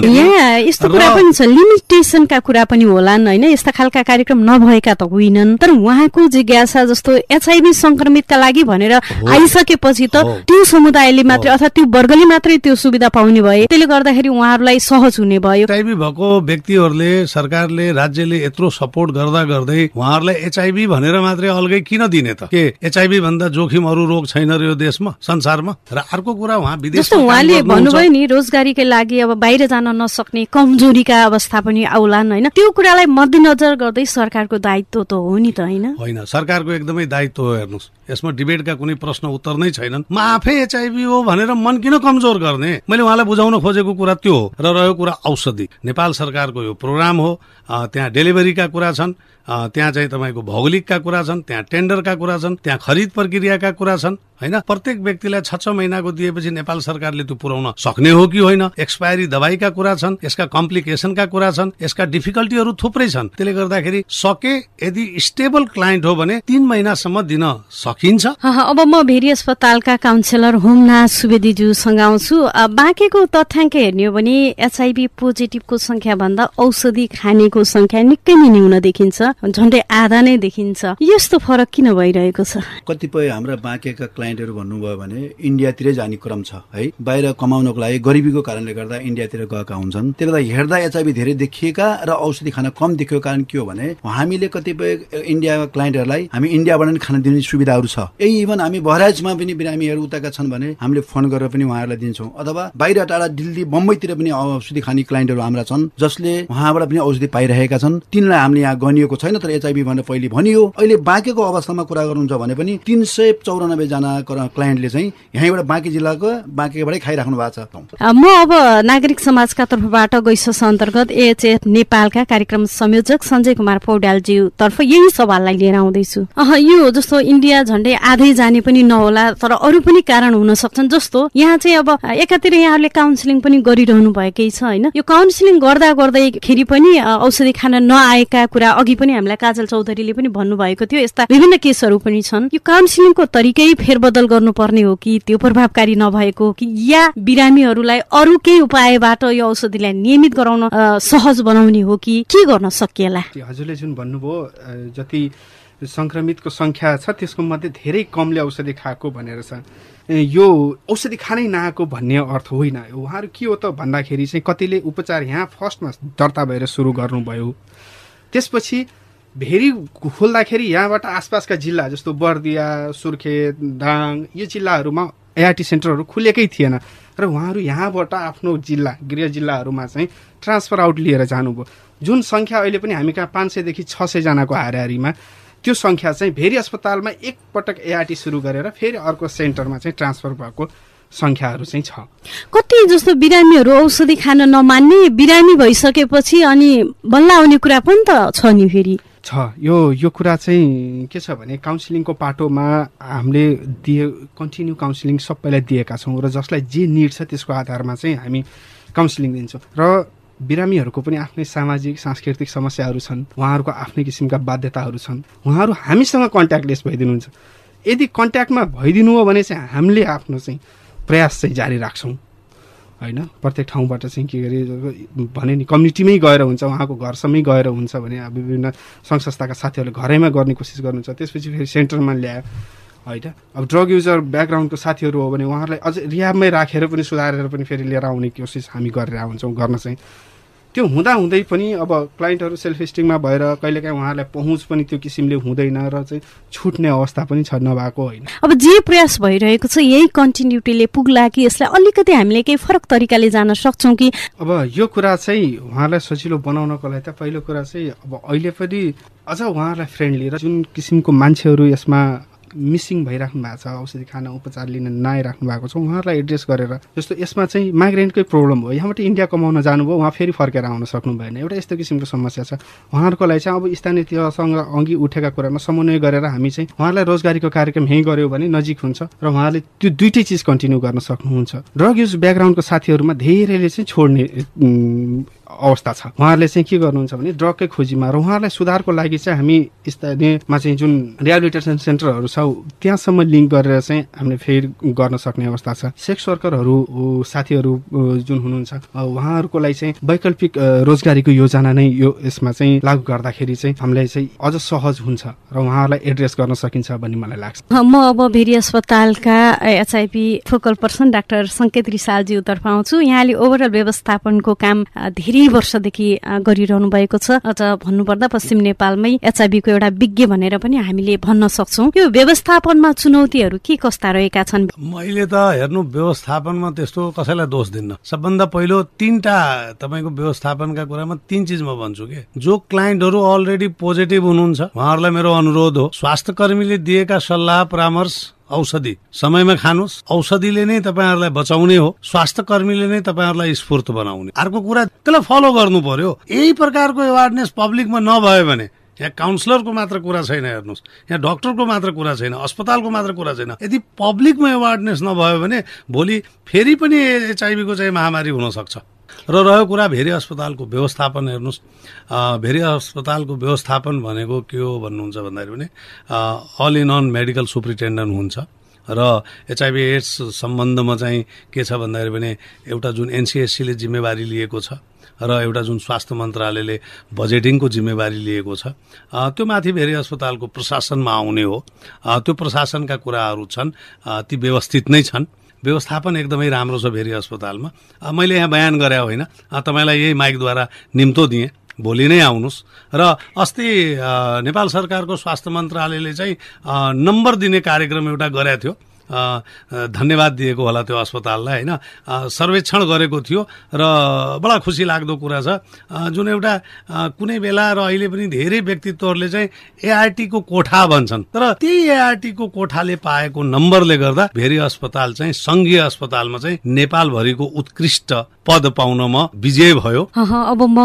यस्तो कुरा पनि छ लिमिटेसनका कुरा पनि होलान् होइन? यस्ता खालका कार्यक्रम नभएका त होइनन्। तर उहाँको जिज्ञासा जस्तो एचआइभी संक्रमितका लागि भनेर आइसकेपछि त त्यो समुदायले मात्रै अथवा त्यो वर्गले मात्रै त्यो सुविधा पाउने भए त्यसले गर्दाखेरि उहाँहरूलाई सहज हुने भयो। एचआइभी भएको व्यक्तिहरूले सरकारले राज्यले यत्रो सपोर्ट गर्दा गर्दै उहाँहरूलाई एचआइभी भनेर मात्रै अलगै किन दिने त? के एचआइभी भन्दा जोखिम अरू रोग छैन र यो देशमा संसारमा? र अर्को कुरा उहाँ विदेश उहाँले भन्नुभयो नि रोजगारीकै लागि अब बाहिर जान नसक्ने कमजोरीका अवस्था पनि आउलान् होइन? त्यो कुरालाई मध्यनजर गर्दै सरकारको दायित्व त हो नि त होइन? होइन सरकारको एकदमै दायित्व हो हेर्नुहोस्। यसमा डिबेटका कुनै प्रश्न उत्तर नै छैनन्। म आफै एचआइभी हो भनेर मन किन कमजोर गर्ने? मैले उहाँलाई बुझाउन खोजेको कुरा त्यो हो र रह्यो कुरा औषधि। नेपाल सरकारको यो प्रोग्राम हो। त्यहाँ डेलिभरीका कुरा छन्। त्यहाँ चाहिँ तपाईँको भौगोलिकका कुरा छन् त्यहाँ टेन्डरका कुरा छन् त्यहाँ खरिद प्रक्रियाका कुरा छन् होइन? प्रत्येक व्यक्तिलाई छ छ महिनाको दिएपछि नेपाल सरकारले त्यो पुर्याउन सक्ने हो कि होइन? एक्सपायरी दबाईका कुरा छन् यसका कम्प्लिकेसनका कुरा छन् यसका डिफिकल्टीहरू थुप्रै छन्। त्यसले गर्दाखेरि सके यदि स्टेबल क्लाइन्ट हो भने तीन महिनासम्म दिन सकिन्छ। अब म भेरी अस्पतालका काउन्सिलर होमनाथ सुवेदीज्यूसँग आउँछु। बाँकेको तथ्याङ्क हेर्ने हो एचआइभी पोजिटिभको संख्या भन्दा औषधि खानेको संख्या निकै नै न्यून देखिन्छ झन्डै आधा नै देखिन्छ। यस्तो फरक किन भइरहेको छ? कतिपय हाम्रा बाँकेका क्लाइन्टहरू भन्नुभयो भने इन्डियातिरै जाने क्रम छ है। बाहिर कमाउनको लागि गरिबीको कारणले गर्दा इन्डियातिर गएका हुन्छन्। त्यसले गर्दा हेर्दा एचआइभी धेरै देखिएका र औषधि खान कम देखेको कारण के हो भने हामीले कतिपय इन्डियाका क्लाइन्टहरूलाई हामी इन्डियाबाट पनि खान दिने सुविधाहरू छ। यही इभन हामी बहराजमा पनि बिरामीहरू उताका छन् भने हामीले फोन गरेर पनि उहाँहरूलाई दिन्छौँ। अथवा बाहिर टाढा दिल्ली बम्बईतिर पनि औषधि खाने क्लाइन्टहरू हाम्रा छन् जसले उहाँबाट पनि औषधि पाइरहेका छन्। तिनलाई हामीले यहाँ गनिएको छैन तर एचआइभी भनेर पहिले भनियो। अहिले बाँकेको अवस्थामा कुरा गर्नुहुन्छ भने पनि तिन सय चौरानब्बे जना क्लाइन्टले चाहिँ यहीँबाट बाँकी जिल्लाको बाँकीबाटै खाइराख्नु भएको छ। म अब नागरिक समाजका तर्फबाट गैसस अन्तर्गत एएचएफ नेपालका कार्यक्रम संयोजक सञ्जय कुमार पौड्यालज्यू तर्फ यही सवाललाई लिएर आउँदैछु। यो जस्तो इन्डिया झन्डै आधै जाने पनि नहोला तर अरू पनि कारण हुन सक्छन् जस्तो यहाँ चाहिँ अब एकातिर यहाँहरूले काउन्सिलिङ पनि गरिरहनु भएकै छ होइन? यो काउन्सिलिङ गर्दा गर्दैखेरि पनि औषधि खान नआएका कुरा अघि पनि हामीलाई काजल चौधरीले पनि भन्नुभएको थियो यस्ता विभिन्न केसहरू पनि छन्। यो काउन्सिलिङको तरिकै फेरबदल गर्नुपर्ने हो कि त्यो प्रभावकारी नभएको कि या बिरामीहरूलाई अरू केही उपायबाट यो औषधिलाई नियमित गराउन सहज बनाउने हो कि के गर्न सकिएला? हजुरले जुन भन्नुभयो जति संक्रमितको संख्या छ त्यसको मध्ये धेरै कमले औषधि खाएको भनेर छ। यो औषधि खानै नआएको भन्ने अर्थ होइन। उहाँहरू के हो त भन्दाखेरि चाहिँ कतिले उपचार यहाँ फर्स्टमा दर्ता भएर सुरु गर्नुभयो। त्यसपछि भेरी खोल्दाखेरि यहाँबाट आसपासका जिल्ला जस्तो बर्दिया सुर्खेत दाङ यो जिल्लाहरूमा एआरटी सेन्टरहरू खुलेकै थिएन र उहाँहरू यहाँबाट आफ्नो जिल्ला गृह जिल्लाहरूमा चाहिँ ट्रान्सफर आउट लिएर जानुभयो। जुन सङ्ख्या अहिले पनि हामी कहाँ पाँच सयदेखि छ सयजनाको हाराहारीमा त्यो सङ्ख्या चाहिँ भेरी अस्पतालमा एकपटक एआरटी सुरु गरेर फेरि अर्को सेन्टरमा चाहिँ ट्रान्सफर भएको सङ्ख्याहरू चाहिँ छ। कति जस्तो बिरामीहरू औषधि खान नमान्ने बिरामी भइसकेपछि अनि बल्ल आउने कुरा पनि त छ नि फेरि। छ। यो यो कुरा चाहिँ के छ भने काउन्सिलिङको पाटोमा हामीले दिए कन्टिन्यू काउन्सिलिङ सबैलाई दिएका छौँ र जसलाई जे निड छ त्यसको आधारमा चाहिँ हामी काउन्सिलिङ दिन्छौँ। र बिरामीहरूको पनि आफ्नै सामाजिक सांस्कृतिक समस्याहरू छन्। उहाँहरूको आफ्नै किसिमका बाध्यताहरू छन्। उहाँहरू हामीसँग कन्ट्याक्टलेस भइदिनुहुन्छ। यदि कन्ट्याक्टमा भइदिनु हो भने चाहिँ हामीले आफ्नो चाहिँ प्रयास चाहिँ जारी राख्छौँ। होइन? प्रत्येक ठाउँबाट चाहिँ के गरे भने नि कम्युनिटीमै गएर हुन्छ उहाँको घरसम्मै गएर हुन्छ भने अब विभिन्न सङ्घ संस्थाका साथीहरूले घरैमा गर्ने कोसिस गर्नुहुन्छ। त्यसपछि फेरि सेन्टरमा ल्यायो। होइन? अब ड्रग युजर ब्याकग्राउन्डको साथीहरू हो भने उहाँहरूलाई अझ रिहाबमै राखेर पनि सुधारेर पनि फेरि लिएर आउने कोसिस हामी गरेर हुन्छौँ गर्न चाहिँ। त्यो हुँदा हुँदै पनि अब क्लाइन्टहरू सेल्फ स्टिङमा भएर कहिलेकाहीँ उहाँहरूलाई पहुँच पनि त्यो किसिमले हुँदैन र चाहिँ छुट्ने अवस्था पनि छ नभएको होइन। अब जे प्रयास भइरहेको छ यही कन्टिन्युटीले पुग्ला कि यसलाई अलिकति हामीले केही फरक तरिकाले जान सक्छौँ कि? अब यो कुरा चाहिँ उहाँलाई सजिलो बनाउनको लागि त पहिलो कुरा चाहिँ अब अहिले पनि अझ उहाँहरूलाई फ्रेन्डली र जुन किसिमको मान्छेहरू यसमा मिसिङ भइराख्नु भएको छ औषधि खान उपचार लिन नआइराख्नु भएको छ उहाँहरूलाई एड्रेस गरेर जस्तो यसमा चाहिँ माइग्रेन्टकै प्रब्लम हो। यहाँबाट इन्डिया कमाउन जानुभयो उहाँ फेरि फर्केर आउन सक्नु भएन। एउटा यस्तो किसिमको समस्या छ। उहाँहरूको लागि चाहिँ अब स्थानीय तहसँग अघि उठेका कुरामा समन्वय गरेर हामी चाहिँ उहाँलाई रोजगारीको कार्यक्रम यहीँ गऱ्यो भने नजिक हुन्छ र उहाँले त्यो दुइटै चिज कन्टिन्यू गर्न सक्नुहुन्छ। ड्रग युज ब्याकग्राउन्डको साथीहरूमा धेरैले चाहिँ छोड्ने अवस्था छ। उहाँहरूले चाहिँ के गर्नुहुन्छ भने ड्रगकै खोजीमा र उहाँहरूलाई सुधारको लागि चाहिँ हामी स्थानीयमा चाहिँ जुन रिहाबिलिटेसन सेन्टरहरू छ त्यहाँसम्म लिङ्क गरेर चाहिँ हामीले फेरि गर्न सक्ने अवस्था छ। सेक्स वर्करहरू साथीहरू जुन हुनुहुन्छ उहाँहरूको लागि चाहिँ वैकल्पिक रोजगारीको योजना नै यो यसमा चाहिँ लागू गर्दाखेरि चाहिँ हामीलाई चाहिँ अझ सहज हुन्छ र उहाँहरूलाई एड्रेस गर्न सकिन्छ भन्ने मलाई लाग्छ। म अब भेरी अस्पतालका एचआइपी फोकल पर्सन डाक्टर सङ्केत रिसालज्यूतर्फ आउँछु। यहाँले ओभरअल व्यवस्थापनको काम धेरै वर्षदेखि गरिरहनु भएको छ। अझ भन्नुपर्दा पश्चिम नेपालमै एचआइबीको एउटा विज्ञ भनेर पनि हामीले भन्न सक्छौ। यो व्यवस्थापनमा चुनौतीहरू के कस्ता रहेका छन्? मैले त हेर्नु व्यवस्थापनमा त्यस्तो कसैलाई दोष दिन्न। सबभन्दा पहिलो तिनटा तपाईँको व्यवस्थापनका कुरामा तिन चिज म भन्छु कि। जो क्लाइन्टहरू अलरेडी पोजिटिभ हुनुहुन्छ उहाँहरूलाई मेरो अनुरोध हो। स्वास्थ्य कर्मीले दिएका सल्लाह परामर्श औषधि। समयमा खानुहोस् औषधिले नै तपाईँहरूलाई बचाउने हो। स्वास्थ्य कर्मीले नै तपाईँहरूलाई स्फूर्त बनाउने। अर्को कुरा त्यसलाई फलो गर्नु पर्यो। यही प्रकारको एवार्डनेस पब्लिकमा नभयो भने यहाँ काउन्सिलरको मात्र कुरा छैन हेर्नुहोस्। यहाँ डक्टरको मात्र कुरा छैन। अस्पतालको मात्र कुरा छैन। यदि पब्लिकमा एवार्डनेस नभयो भने भोलि फेरि पनि एचआइभीको चाहिँ महामारी हुनसक्छ। र रह्यो कुरा भेरी अस्पतालको व्यवस्थापन हेर्नुहोस् भेरी अस्पतालको व्यवस्थापन भनेको के हो भन्नुहुन्छ भन्दाखेरि पनि all in one medical superintendent हुन्छ। र एचआइभी एड्स सम्बन्धमा चाहिँ के छ भन्दाखेरि पनि एउटा जुन एनसिएससीले जिम्मेवारी लिएको छ र एउटा जुन स्वास्थ्य मन्त्रालयले बजेटिङको जिम्मेवारी लिएको छ त्यो माथि भेरी अस्पतालको प्रशासनमा आउने हो। त्यो प्रशासनका कुराहरू छन् ती व्यवस्थित नै छन्। व्यवस्थापन एकदमै राम्रो छ भेरी अस्पतालमा। मैले यहाँ बयान गरे होइन। तपाईँलाई यही माइकद्वारा निम्तो दिएँ। भोलि नै आउनुहोस्। र अस्ति नेपाल सरकारको स्वास्थ्य मन्त्रालयले चाहिँ नम्बर दिने कार्यक्रम एउटा गरेको थियो। धन्यवाद दिएको होला त्यो अस्पताललाई होइन? सर्वेक्षण गरेको थियो र बडा खुसी लाग्दो कुरा छ। जुन एउटा कुनै बेला र अहिले पनि धेरै व्यक्तित्वहरूले चाहिँ एआरटीको कोठा भन्छन्। तर त्यही एआरटीको कोठाले पाएको नम्बरले गर्दा भेरी अस्पताल चाहिँ सङ्घीय अस्पतालमा चाहिँ नेपालभरिको उत्कृष्ट पद पाउन म विजय भयो। अब म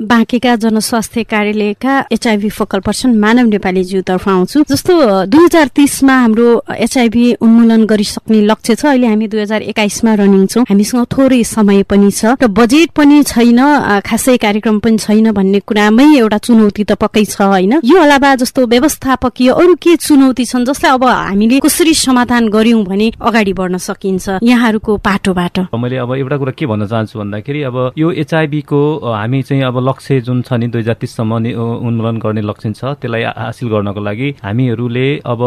बाँकेका जनस्वास्थ्य कार्यालयका एचआइभी फोकल पर्सन मानव नेपाली ज्यूतर्फ आउँछु। जस्तो दुई हजार तिसमा हाम्रो एचआइभी उन्मूलन गरिसक्ने लक्ष्य छ। अहिले हामी दुई हजार एक्काइसमा रनिङ छौँ। हामीसँग थोरै समय पनि छ र बजेट पनि छैन खासै कार्यक्रम पनि छैन भन्ने कुरामै एउटा चुनौती त पक्कै छ होइन? यो अलावा जस्तो व्यवस्थापकीय अरू के चुनौती छन् जसलाई अब हामीले कसरी समाधान गर्यौं भने अगाडि बढ्न सकिन्छ यहाँहरूको पाटोबाट? मैले अब एउटा कुरा के भन्न चाहन्छु भन्दाखेरि अब यो एचआइबीको हामी चाहिँ अब लक्ष्य जुन छ नि दुई हजार तिससम्म उन्मूलन गर्ने लक्ष्य छ त्यसलाई हासिल गर्नको लागि हामीहरूले अब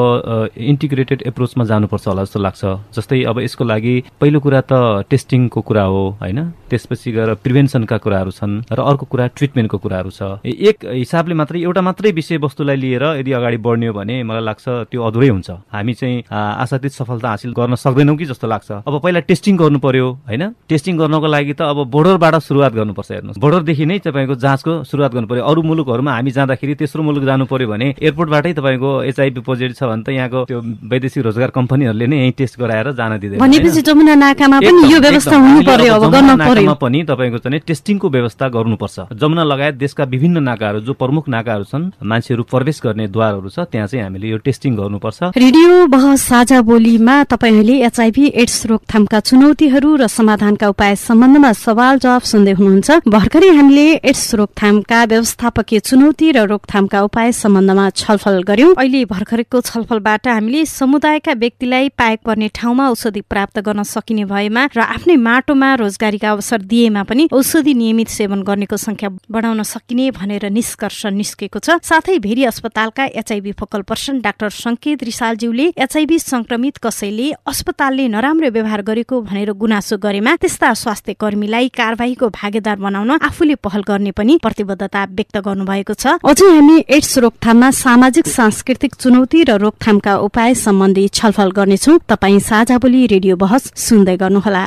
इन्टिग्रेटेड एप्रोचमा जानुपर्छ होला जस्तो लाग्छ। जस्तै अब यसको लागि पहिलो कुरा त टेस्टिङको कुरा हो होइन? त्यसपछि गएर प्रिभेन्सनका कुराहरू छन् र अर्को कुरा ट्रिटमेन्टको कुराहरू छ। एक हिसाबले मात्रै एउटा मात्रै विषयवस्तुलाई लिएर यदि अगाडि बढ्ने हो भने मलाई लाग्छ त्यो अधुरै हुन्छ। हामी चाहिँ आशातीत सफलता हासिल गर्न सक्दैनौँ कि जस्तो लाग्छ। अब पहिला टेस्टिङ गर्नु पर्यो होइन? टेस्टिङ गर्नको लागि त अब बोर्डरबाट सुरुवात गर्नुपर्छ हेर्नुहोस्। बोर्डरदेखि नै तपाईँको जाँचको सुरुवात गर्नु पर्यो। अरू मुलुकहरूमा हामी जाँदाखेरि तेस्रो मुलुक जानु पर्यो भने एयरपोर्टबाटै तपाईँको एचआइभी पोजिटिभ छ भने त यहाँको त्यो वैदेशिक रोजगार कम्पनीहरूले नै यहीँ टेस्ट गराएर जान दिँदैन भनेपछि जमुना नाकामा पनि यो व्यवस्था हुनु पर्यो अब गर्न पर्यो। पनि तपाईँको चाहिँ टेस्टिङको व्यवस्था गर्नुपर्छ। जमुना लगायत देशका विभिन्न नाकाहरू जो प्रमुख नाकाहरू छन् मान्छेहरू प्रवेश गर्ने द्वारहरू छ त्यहाँ चाहिँ हामीले यो टेस्टिङ गर्नुपर्छ। रेडियो बहस साझा बोलीमा तपाईँहरूले एचआइभी एड्स रोकथामका चुनौतीहरू र समाधानका उपाय सम्बन्धमा सवाल जवाब सुन्दै हुनुहुन्छ। भर्खरै हामीले एड्स रोकथामका व्यवस्थापकीय चुनौती र रोकथामका उपाय सम्बन्धमा छलफल गर्यौं। अहिले भर्खरको छलफलबाट हामीले समुदायका व्यक्तिलाई पाएक पर्ने ठाउँमा औषधि प्राप्त गर्न सकिने भएमा र आफ्नै माटोमा रोजगारीका अवसर दिएमा पनि औषधि नियमित सेवन गर्नेको संख्या बढाउन सकिने भनेर निष्कर्ष निस्केको छ। साथै भेरी अस्पतालका एचआईभी फोकल पर्सन डाक्टर संकेत रिसालज्यूले एचआईभी संक्रमित कसैले अस्पतालले नराम्रो व्यवहार गरेको भनेर गुनासो गरेमा त्यस्ता स्वास्थ्य कर्मीलाई कारवाहीको भागेदार बनाउन आफूले पहल गर्ने पनि प्रतिबद्धता व्यक्त गर्नुभएको छ। अझै हामी एड्स रोकथाममा सामाजिक सांस्कृतिक चुनौती र रोकथामका उपाय सम्बन्धी छलफल गर्नेछौ। तपाई साझा बोली रेडियो बहस सुन्दै गर्नुहोला।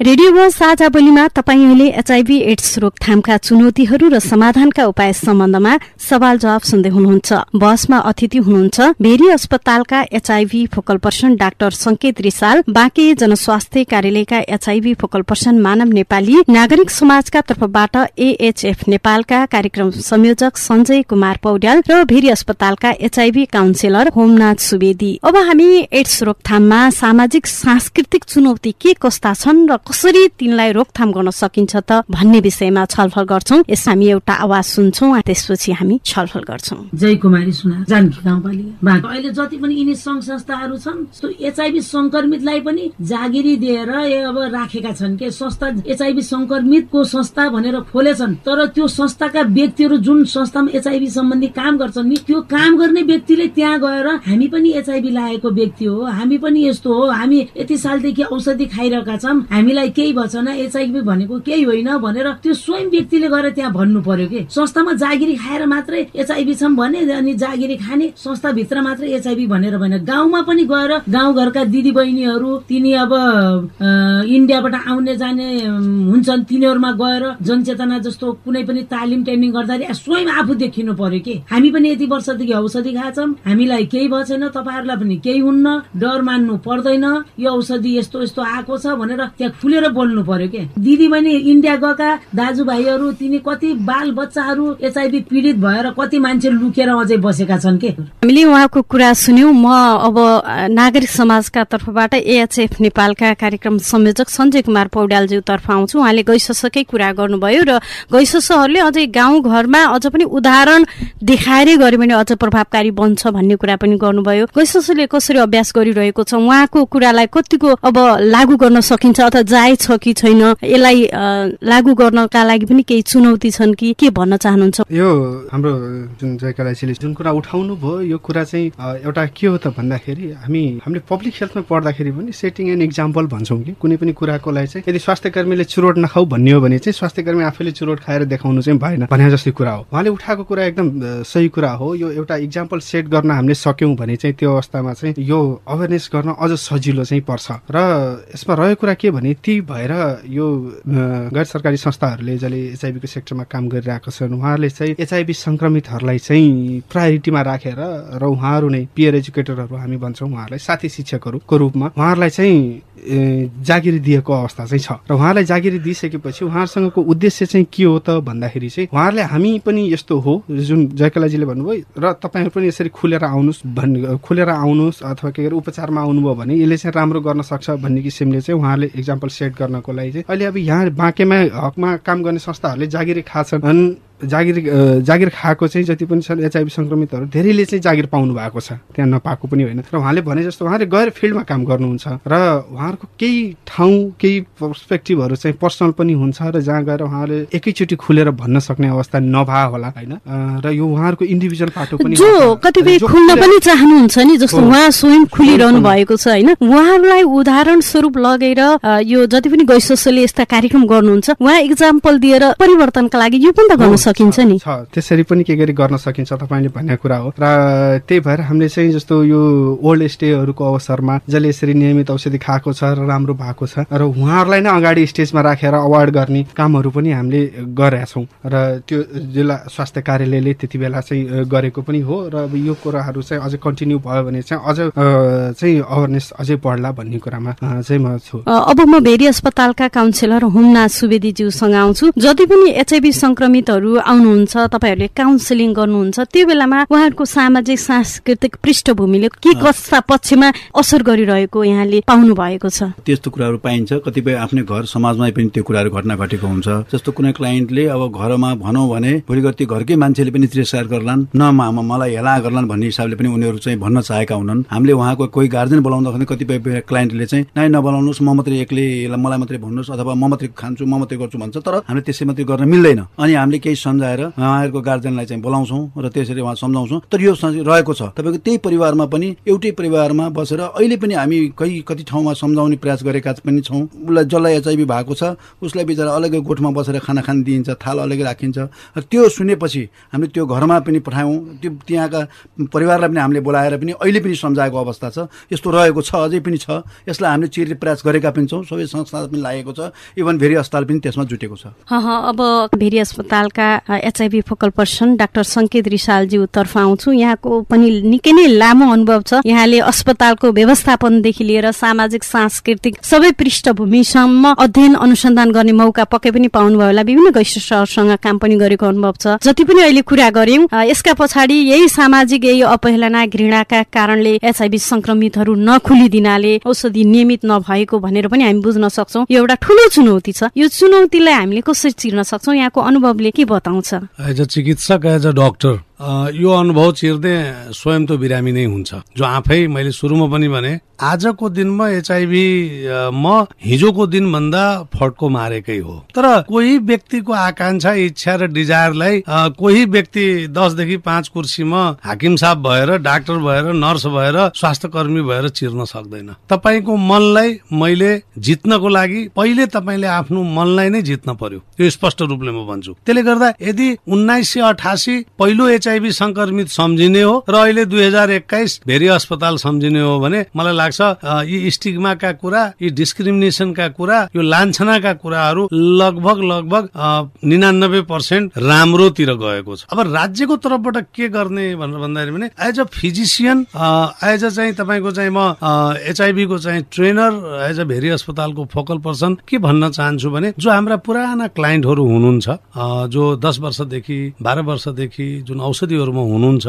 रेडियो साझा बोलीमा तपाईँ एचआईभी एड्स रोकथामका चुनौतीहरू र समाधानका उपाय सम्बन्धमा सवाल जवाब सुन्दै हुनुहुन्छ। बसमा अतिथि हुनुहुन्छ भेरी अस्पतालका HIV focal person doctor Sanket Risal Banke जनस्वास्थ्य कार्यालयका एचआईभी फोकल पर्सन मानव नेपाली नागरिक समाजका तर्फबाट एएचएफ नेपालका कार्यक्रम संयोजक संजय कुमार पौड्याल र भेरी अस्पतालका एचआईभी काउन्सिलर होमनाथ सुवेदी। अब हामी एड्स रोकथाममा सामाजिक सांस्कृतिक चुनौती के कस्ता छन् र कसरी तिनलाई रोकथाम गर्न सकिन्छ त भन्ने विषयमा छलफल गर्छौं। यस हामी एउटा आवाज सुन्छौं त्यसपछि हामी छलफल गर्छौं। जय कुमारी सुना जानकी गाउँपालिका अहिले जति पनि यिनी संघ संस्थाहरू छन् एचआइभी संक्रमितलाई पनि जागिरी दिएर अब राखेका छन् के? संस्था एचआइभी संक्रमितको संस्था भनेर खोलेछन् तर त्यो संस्थाका व्यक्तिहरू जुन संस्थामा एचआइभी सम्बन्धी काम गर्छन् नि त्यो काम गर्ने व्यक्तिले त्यहाँ गएर हामी पनि एचआइभी लागेको व्यक्ति हो हामी पनि यस्तो हो हामी यति सालदेखि औषधि खाइरहेका छौँ हामी हामीलाई केही भएन एचआइभी भनेको केही होइन भनेर त्यो स्वयं व्यक्तिले गएर त्यहाँ भन्नु पर्यो कि? संस्थामा जागिरी खाएर मात्रै एचआइभी छौँ भने अनि जागिरी खाने संस्थाभित्र मात्रै एचआइभी भनेर भएन। गाउँमा पनि गएर गाउँघरका दिदी बहिनीहरू तिनी अब इन्डियाबाट आउने जाने हुन्छन् तिनीहरूमा गएर जनचेतना जस्तो कुनै पनि तालिम ट्रेनिङ गर्दाखेरि स्वयं आफू देखिनु पर्यो कि? हामी पनि यति वर्षदेखि औषधि खाएछौँ हामीलाई केही भएको छैन तपाईँहरूलाई पनि केही हुन्न डर मान्नु पर्दैन। यो औषधि यस्तो यस्तो आएको छ भनेर त्यहाँ खुलेर बोल्नु पर्यो के? दिदी बहिनी इन्डिया गएका दाजुभाइहरू तिनी कति बाल बच्चाहरू एचआइभी पीडित भएर कति मान्छे लुकेर अझै बसेका छन् के? हामीले उहाँको कुरा सुन्यौं। म अब नागरिक समाजका तर्फबाट एएचएफ नेपालका कार्यक्रम संयोजक सञ्जय कुमार पौड्यालज्यू तर्फ आउँछु। उहाँले गइससकै कुरा गर्नुभयो र गइससहरूले अझै गाउँ घरमा अझ पनि उदाहरण देखाएरै गर्यो भने अझ प्रभावकारी बन्छ भन्ने कुरा पनि गर्नुभयो। गइससले कसरी अभ्यास गरिरहेको छ? उहाँको कुरालाई कतिको अब लागू गर्न सकिन्छ अथवा जायज छ कि छैन यसलाई लागू गर्नका लागि पनि केही चुनौती छन् कि के भन्न चाहनुहुन्छ? यो हाम्रो जुन जयकलाजीले जुन कुरा उठाउनु भयो यो कुरा चाहिँ एउटा के हो त भन्दाखेरि हामी हामीले पब्लिक हेल्थमा पढ्दाखेरि पनि सेटिङ एन्ड इक्जाम्पल भन्छौँ कि। कुनै पनि कुराको लागि चाहिँ यदि स्वास्थ्य कर्मीले चुरोट नखाऊ भन्ने हो भने चाहिँ स्वास्थ्य कर्मी आफैले चुरोट खाएर देखाउनु चाहिँ भएन भने जस्तै कुरा हो। उहाँले उठाएको कुरा एकदम सही कुरा हो। यो एउटा इक्जाम्पल सेट गर्न हामीले सक्यौँ भने चाहिँ त्यो अवस्थामा चाहिँ यो अवेरनेस गर्न अझ सजिलो चाहिँ पर्छ। र यसमा रहेको कुरा के भने ती भएर यो गैर सरकारी संस्थाहरूले जसले एचआइबीको सेक्टरमा काम गरिरहेको छन् उहाँहरूले चाहिँ एचआइबी संक्रमितहरूलाई चाहिँ प्रायोरिटीमा राखेर र उहाँहरू नै पियर एजुकेटरहरू हामी भन्छौँ उहाँहरूलाई साथी शिक्षकहरूको रूपमा उहाँहरूलाई चाहिँ जागिरी दिएको अवस्था चाहिँ छ। र उहाँलाई जागिरी दिइसकेपछि उहाँहरूसँगको उद्देश्य चाहिँ के हो त भन्दाखेरि चाहिँ उहाँहरूले हामी पनि यस्तो हो जुन जयकलाजीले भन्नुभयो र तपाईँहरू पनि यसरी खुलेर आउनुहोस् भन्ने खुलेर आउनुहोस् अथवा के अरे उपचारमा आउनुभयो भने यसले चाहिँ राम्रो गर्न सक्छ भन्ने किसिमले चाहिँ उहाँले इक्जाम्पल सेट गर्नको लागि चाहिँ अहिले अब यहाँ बाँकेमा हकमा काम गर्ने संस्थाहरूले जागिरी खाछन्। जागिर जागिर खाएको चाहिँ जति पनि छन् एचआइभी सङ्क्रमितहरू धेरैले चाहिँ जागिर पाउनु भएको छ। त्यहाँ नपाएको पनि होइन। र उहाँले भने जस्तो उहाँले गएर फिल्डमा काम गर्नुहुन्छ र उहाँहरूको केही ठाउँ केही पर्सपेक्टिभहरू चाहिँ पर्सनल पनि हुन्छ र जहाँ गएर उहाँले एकैचोटि खुलेर भन्न सक्ने अवस्था नभए होला होइन? र यो उहाँहरूको इन्डिभिजुअल पाटो पनि जो कतिपय खुल्न पनि चाहनुहुन्छ नि जस्तो उहाँ स्वयं खुलिरहनु भएको छ होइन? उहाँहरूलाई उदाहरण स्वरूप लगेर यो जति पनि गैसोसोले यस्ता कार्यक्रम गर्नुहुन्छ उहाँ इक्जाम्पल दिएर परिवर्तनका लागि यो पनि त गर्नु सकिन्छ नि। छ। त्यसरी पनि के गरी गर्न सकिन्छ तपाईँले भन्ने कुरा हो। र त्यही भएर हामीले चाहिँ जस्तो यो ओल्ड स्टेहरूको अवसरमा जसले यसरी नियमित औषधि खाएको छ र राम्रो भएको छ र उहाँहरूलाई नै अगाडि स्टेजमा राखेर अवार्ड गर्ने कामहरू पनि हामीले गरेका छौँ। र त्यो जिल्ला स्वास्थ्य कार्यालयले त्यति बेला चाहिँ गरेको पनि हो र यो कुराहरू चाहिँ अझै कन्टिन्यू भयो भने चाहिँ अझ चाहिँ अवेरनेस अझै बढ्ला भन्ने कुरामा चाहिँ म छु। अब म भेरी अस्पतालका काउन्सिलर हुमना सुवेदीज्यूसँग आउँछु। जति पनि एचआइभी संक्रमितहरू आउनुहुन्छ तपाईँहरूले काउन्सिलिङ गर्नुहुन्छ त्यो बेलामा उहाँहरूको सामाजिक सांस्कृतिक पृष्ठभूमिले के कस्ता पक्षमा असर गरिरहेको यहाँले पाउनु भएको छ? त्यस्तो कुराहरू पाइन्छ। कतिपय आफ्नै घर समाजमा पनि त्यो कुराहरू घटना घटेको हुन्छ। जस्तो कुनै क्लाइन्टले अब घरमा भनौँ भने भोलि गति घरकै मान्छेले पनि तिरस्कार गर्लान् न मलाई हेला गर्लान् भन्ने हिसाबले पनि उनीहरू चाहिँ भन्न चाहेका हुनन्। हामीले उहाँको कोही गार्जेन बोलाउँदाखेरि कतिपय क्लाइन्टले चाहिँ नाइ नबोलाउनुहोस् म मात्रै एक्लै मलाई मात्रै भन्नुहोस् अथवा म मात्रै खान्छु म मात्रै गर्छु भन्छ। तर हामीले त्यसै मात्रै गर्न मिल्दैन। अनि हामीले केही सम्झाएर उहाँहरूको गार्जेनलाई चाहिँ बोलाउँछौँ र त्यसरी उहाँ सम्झाउँछौँ। तर यो रहेको छ। तपाईँको त्यही परिवारमा पनि एउटै परिवारमा बसेर अहिले पनि हामी कहीँ कति ठाउँमा सम्झाउने प्रयास गरेका पनि छौँ। उसलाई जसलाई एचआइबी भएको छ उसलाई बिचरा अलग्गै गोठमा बसेर खाना खान दिइन्छ थाल अलग्गै राखिन्छ। र त्यो सुनेपछि हामीले त्यो घरमा पनि पठायौँ। त्यो त्यहाँका परिवारलाई पनि हामीले बोलाएर पनि अहिले पनि सम्झाएको अवस्था छ। यस्तो रहेको छ अझै पनि छ। यसलाई हामीले चिर्ने प्रयास गरेका पनि छौँ। सबै संस्था पनि लागेको छ। इभन भेरी अस्पताल पनि त्यसमा जुटेको छ। अब भेरी अस्पतालका एचआइभी फोकल पर्सन डाक्टर सङ्केत रिसालज्यू तर्फ आउँछु। यहाँको पनि निकै नै लामो अनुभव छ। यहाँले अस्पतालको व्यवस्थापनदेखि लिएर सामाजिक सांस्कृतिक सबै पृष्ठभूमिसम्म अध्ययन अनुसन्धान गर्ने मौका पक्कै पनि पाउनुभयो होला। विभिन्न गैष्ठ काम पनि गरेको अनुभव छ। जति पनि अहिले कुरा गर्यौं यसका पछाडि यही सामाजिक यही अपहेलना घृणाका कारणले एचआइभी संक्रमितहरू नखुलिदिनाले औषधि नियमित नभएको भनेर पनि हामी बुझ्न सक्छौ। यो एउटा ठुलो चुनौती छ। यो चुनौतीलाई हामीले कसरी चिर्न सक्छौ? यहाँको अनुभवले के बताउँछ। एज अ चिकित्सक एज अ डक्टर यो अनुभव चिर्दै स्वयं त बिरामी नै हुन्छ। जो आफै मैले सुरुमा पनि भने आजको दिनमा एचआइभी म हिजोको दिनभन्दा फड्को मारेकै हो। तर कोही व्यक्तिको आकांक्षा इच्छा र डिजायरलाई कोही व्यक्ति दसदेखि पाँच कुर्सीमा हाकिम साहब भएर डाक्टर भएर नर्स भएर स्वास्थ्य कर्मी भएर चिर्न सक्दैन। तपाईँको मनलाई मैले जित्नको लागि पहिले तपाईँले आफ्नो मनलाई नै जित्न पर्यो। यो स्पष्ट रूपले म भन्छु। त्यसले गर्दा यदि उन्नाइस सय अठासी पहिलो एचआइभी संक्रमित सम्झिने हो र अहिले दुई हजार एक्काइस भेरी अस्पताल सम्झिने हो भने मलाई लाग्छ यी स्टिगमाका कुरा यी डिस्क्रिमिनेसनका कुरा यो लान्छनाका कुराहरू लगभग लगभग निनानब्बे पर्सेन्ट राम्रोतिर गएको छ। अब राज्यको तर्फबाट के गर्ने भनेर भन्दाखेरि भने as a physician as a चाहिँ तपाईँको चाहिँ म एचआइभीको चाहिँ ट्रेनर एज अ भेरी अस्पतालको फोकल पर्सन के भन्न चाहन्छु भने जो हाम्रा पुराना क्लाइन्टहरू हुनुहुन्छ जो दस वर्षदेखि बाह्र वर्षदेखि जुन औषधिहरूमा हुनुहुन्छ।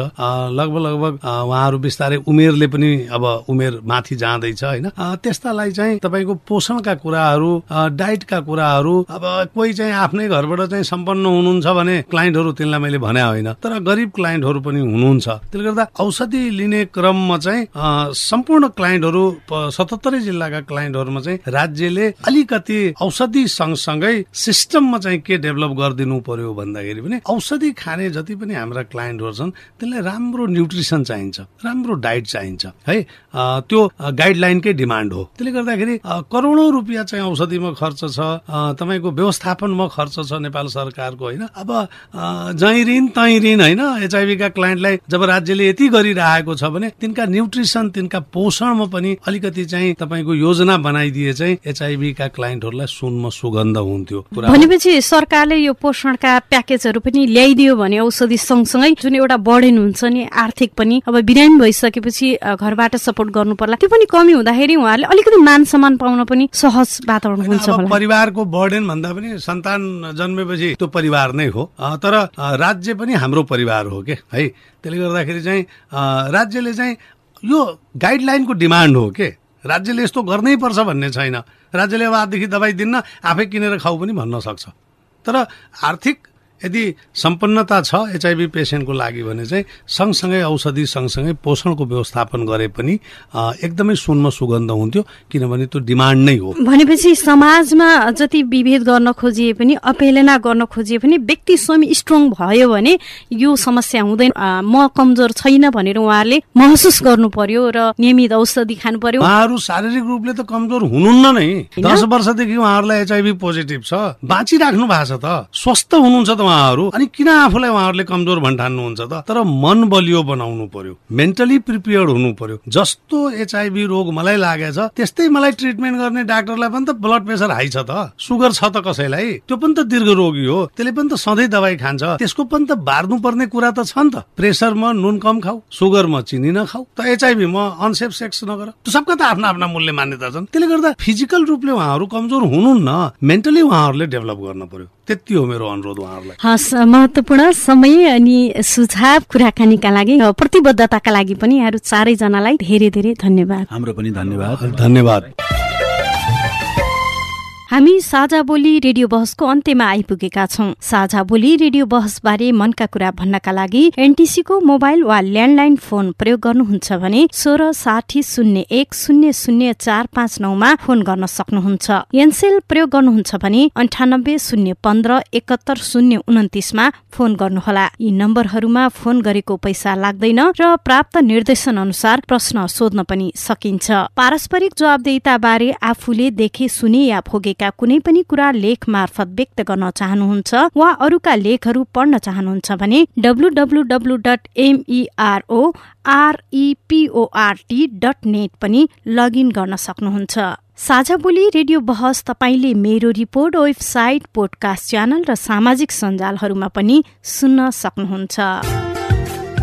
लगभग लगभग उहाँहरू बिस्तारै उमेरले पनि अब उमेर माथि जाँदैछ होइन? त्यस्तालाई चाहिँ तपाईँको पोषणका कुराहरू डाइटका कुराहरू अब कोही चाहिँ आफ्नै घरबाट चाहिँ सम्पन्न हुनुहुन्छ भने क्लाइन्टहरू तिनलाई मैले भने होइन। तर गरिब क्लाइन्टहरू पनि हुनुहुन्छ। त्यसले गर्दा औषधि लिने क्रममा चाहिँ सम्पूर्ण क्लाइन्टहरू सतहत्तरै जिल्लाका क्लाइन्टहरूमा चाहिँ राज्यले अलिकति औषधि सँगसँगै सिस्टममा चाहिँ के डेभलप गरिदिनु पर्यो भन्दाखेरि पनि औषधि खाने जति पनि हाम्रा क्लाइन्टहरू छन् त्यसलाई राम्रो न्युट्रिसन चाहिन्छ राम्रो डाइट चाहिन्छ। है त्यो गाइडलाइनकै डिमान्ड हो। त्यसले गर्दाखेरि करोडौँ रुपियाँ चाहिँ औषधिमा खर्च छ तपाईँको व्यवस्थापनमा खर्च छ नेपाल सरकारको होइन? अब जहीँ ऋण तहीँ ऋण होइन? एचआइभीका क्लाइन्टलाई जब राज्यले यति गरिरहेको छ भने तिनका न्युट्रिसन तिनका पोषणमा पनि अलिकति चाहिँ तपाईँको योजना बनाइदिए चाहिँ एचआइभीका क्लाइन्टहरूलाई सुनमा सुगन्ध हुन्थ्यो। भनेपछि सरकारले यो पोषणका प्याकेजहरू पनि ल्याइदियो भने औषधि जुन एउटा बर्डन हुन्छ नि आर्थिक पनि अब बिरामी भइसकेपछि घरबाट सपोर्ट गर्नु पर्ला। त्यो पनि कमी हुँदाखेरि उहाँहरूले अलिकति मान सम्मान पाउन पनि सहज वातावरण हुन्छ परिवारको बर्डन भन्दा पनि सन्तान जन्मेपछि त्यो परिवार नै हो। तर राज्य पनि हाम्रो परिवार हो के? है? त्यसले गर्दाखेरि चाहिँ राज्यले चाहिँ यो गाइडलाइनको डिमान्ड हो के? राज्यले यस्तो गर्नै पर्छ भन्ने छैन। राज्यले अब आजदेखि दबाई दिन्न आफै किनेर खाऊ पनि भन्न सक्छ। तर आर्थिक यदि सम्पन्नता छ एचआइभी पेसेन्टको लागि भने चाहिँ सँगसँगै औषधि सँगसँगै पोषणको व्यवस्थापन गरे पनि एकदमै सुनमा सुगन्ध हुन्थ्यो किनभने त्यो डिमान्ड नै हो। भनेपछि समाजमा जति विभेद गर्न खोजिए पनि अपेलना गर्न खोजिए पनि व्यक्ति स्वयं स्ट्रङ भयो भने यो समस्या हुँदैन। म कमजोर छैन भनेर उहाँहरूले महसुस गर्नु पर्यो र नियमित औषधि खानु पर्यो उहाँहरू शारीरिक रूपले त कमजोर हुनुहुन्न नै। दस वर्षदेखि उहाँहरूलाई एचआइभी पोजिटिभ छ। बाँचिराख्नु भएको छ त। स्वस्थ हुनुहुन्छ त उहाँहरू अनि किन आफूलाई उहाँहरूले कमजोर भन्ठान्नुहुन्छ त? तर मन बलियो बनाउनु पर्यो। मेन्टली प्रिपेयर्ड हुनु पर्यो। जस्तो एचआइभी रोग मलाई लागेछ त्यस्तै मलाई ट्रिटमेन्ट गर्ने डाक्टरलाई पनि त ब्लड प्रेसर हाई छ त। सुगर छ त कसैलाई? त्यो पनि त दीर्घ रोगी हो। त्यसले पनि त सधैँ दबाई खान्छ। त्यसको पनि त बार्नु पर्ने कुरा त छ नि त प्रेसरमा नुन कम खाऊ सुगरमा चिनी नखाऊ। त एचआइभी म अनसेफ सेक्स नगर। सबका त आफ्ना आफ्ना मूल्य मान्यता छन्। त्यसले गर्दा फिजिकल रूपले उहाँहरू कमजोर हुनुहुन्न। मेन्टली उहाँहरूले डेभलप गर्न पर्यो। त्यति हो मेरो अनुरोध उहाँहरूलाई। हस् महत्वपूर्ण समय अनि सुझाव कुराकानीका लागि प्रतिबद्धताका लागि पनि यहाँहरू चारैजनालाई धेरै धेरै धन्यवाद। हाम्रो पनि धन्यवाद। धन्यवाद। हामी साझा बोली रेडियो बहसको अन्त्यमा आइपुगेका छौं। साझा बोली रेडियो बहस बारे मनका कुरा भन्नका लागि एनटिसीको मोबाइल वा ल्यान्डलाइन फोन प्रयोग गर्नुहुन्छ भने सोह्र साठी शून्य एक शून्य शून्य चार पाँच नौमा फोन गर्न सक्नुहुन्छ। एनसेल प्रयोग गर्नुहुन्छ भने अन्ठानब्बे शून्य पन्ध्र एकहत्तर शून्य उन्तिसमा फोन गर्नुहोला। यी नम्बरहरूमा फोन गरेको पैसा लाग्दैन र प्राप्त निर्देशन अनुसार प्रश्न सोध्न पनि सकिन्छ। पारस्परिक जवाबदेता बारे आफूले देखे सुने या भोगे भएका कुनै पनि कुरा लेख मार्फत व्यक्त गर्न चाहनुहुन्छ वा अरूका लेखहरू पढ्न चाहनुहुन्छ भने W W dot MERO REPORT dot net पनि लगइन गर्न सक्नुहुन्छ। साझा बोली रेडियो बहस तपाईँले मेरो रिपोर्ट वेबसाइट पोडकास्ट च्यानल र सामाजिक सञ्जालहरूमा पनि सुन्न सक्नुहुन्छ।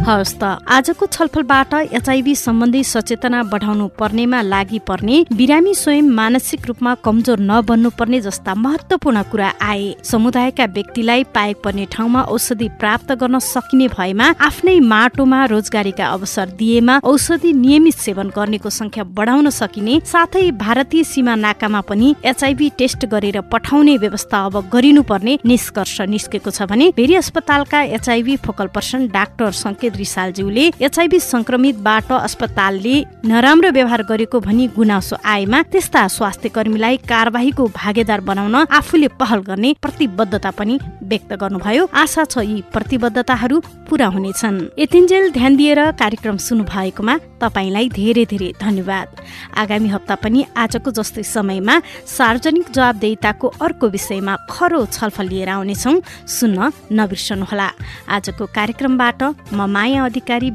हवस् त। आजको छलफलबाट एचआईभी सम्बन्धी सचेतना बढाउनु पर्नेमा लागि पर्ने बिरामी स्वयं मानसिक रूपमा कमजोर नबन्नु पर्ने जस्ता महत्वपूर्ण कुरा आए। समुदायका व्यक्तिलाई पाएक पर्ने ठाउँमा औषधि प्राप्त गर्न सकिने भएमा आफ्नै माटोमा रोजगारीका अवसर दिएमा औषधि नियमित सेवन गर्नेको संख्या बढाउन सकिने साथै भारतीय सीमा नाकामा पनि एचआईभी टेस्ट गरेर पठाउने व्यवस्था अब गरिनुपर्ने निष्कर्ष निस्केको छ भने भेरी अस्पतालका एचआईभी फोकल पर्सन डाक्टर संकेत रिसालज्यूले एचआईभी संक्रमितबाट अस्पतालले नराम्रो व्यवहार गरेको भनी गुनासो आएमा त्यस्ता स्वास्थ्य कर्मीलाई कार्यवाहीको भागेदार बनाउन आफूले पहल गर्ने प्रतिबद्धता पनि व्यक्त गर्नुभयो। आशा छ यी प्रतिबद्धताहरू पूरा हुनेछन्। यतिन्जेल ध्यान दिएर कार्यक्रम सुन्नु भएकोमा तपाईँलाई धेरै धेरै धन्यवाद। आगामी हप्ता पनि आजको जस्तै समयमा सार्वजनिक जवाबदेताको अर्को विषयमा खरो छलफल लिएर आउनेछौ। सुन्न नबिर्सनुहोला। आजको कार्यक्रमबाट म माया अधिकारी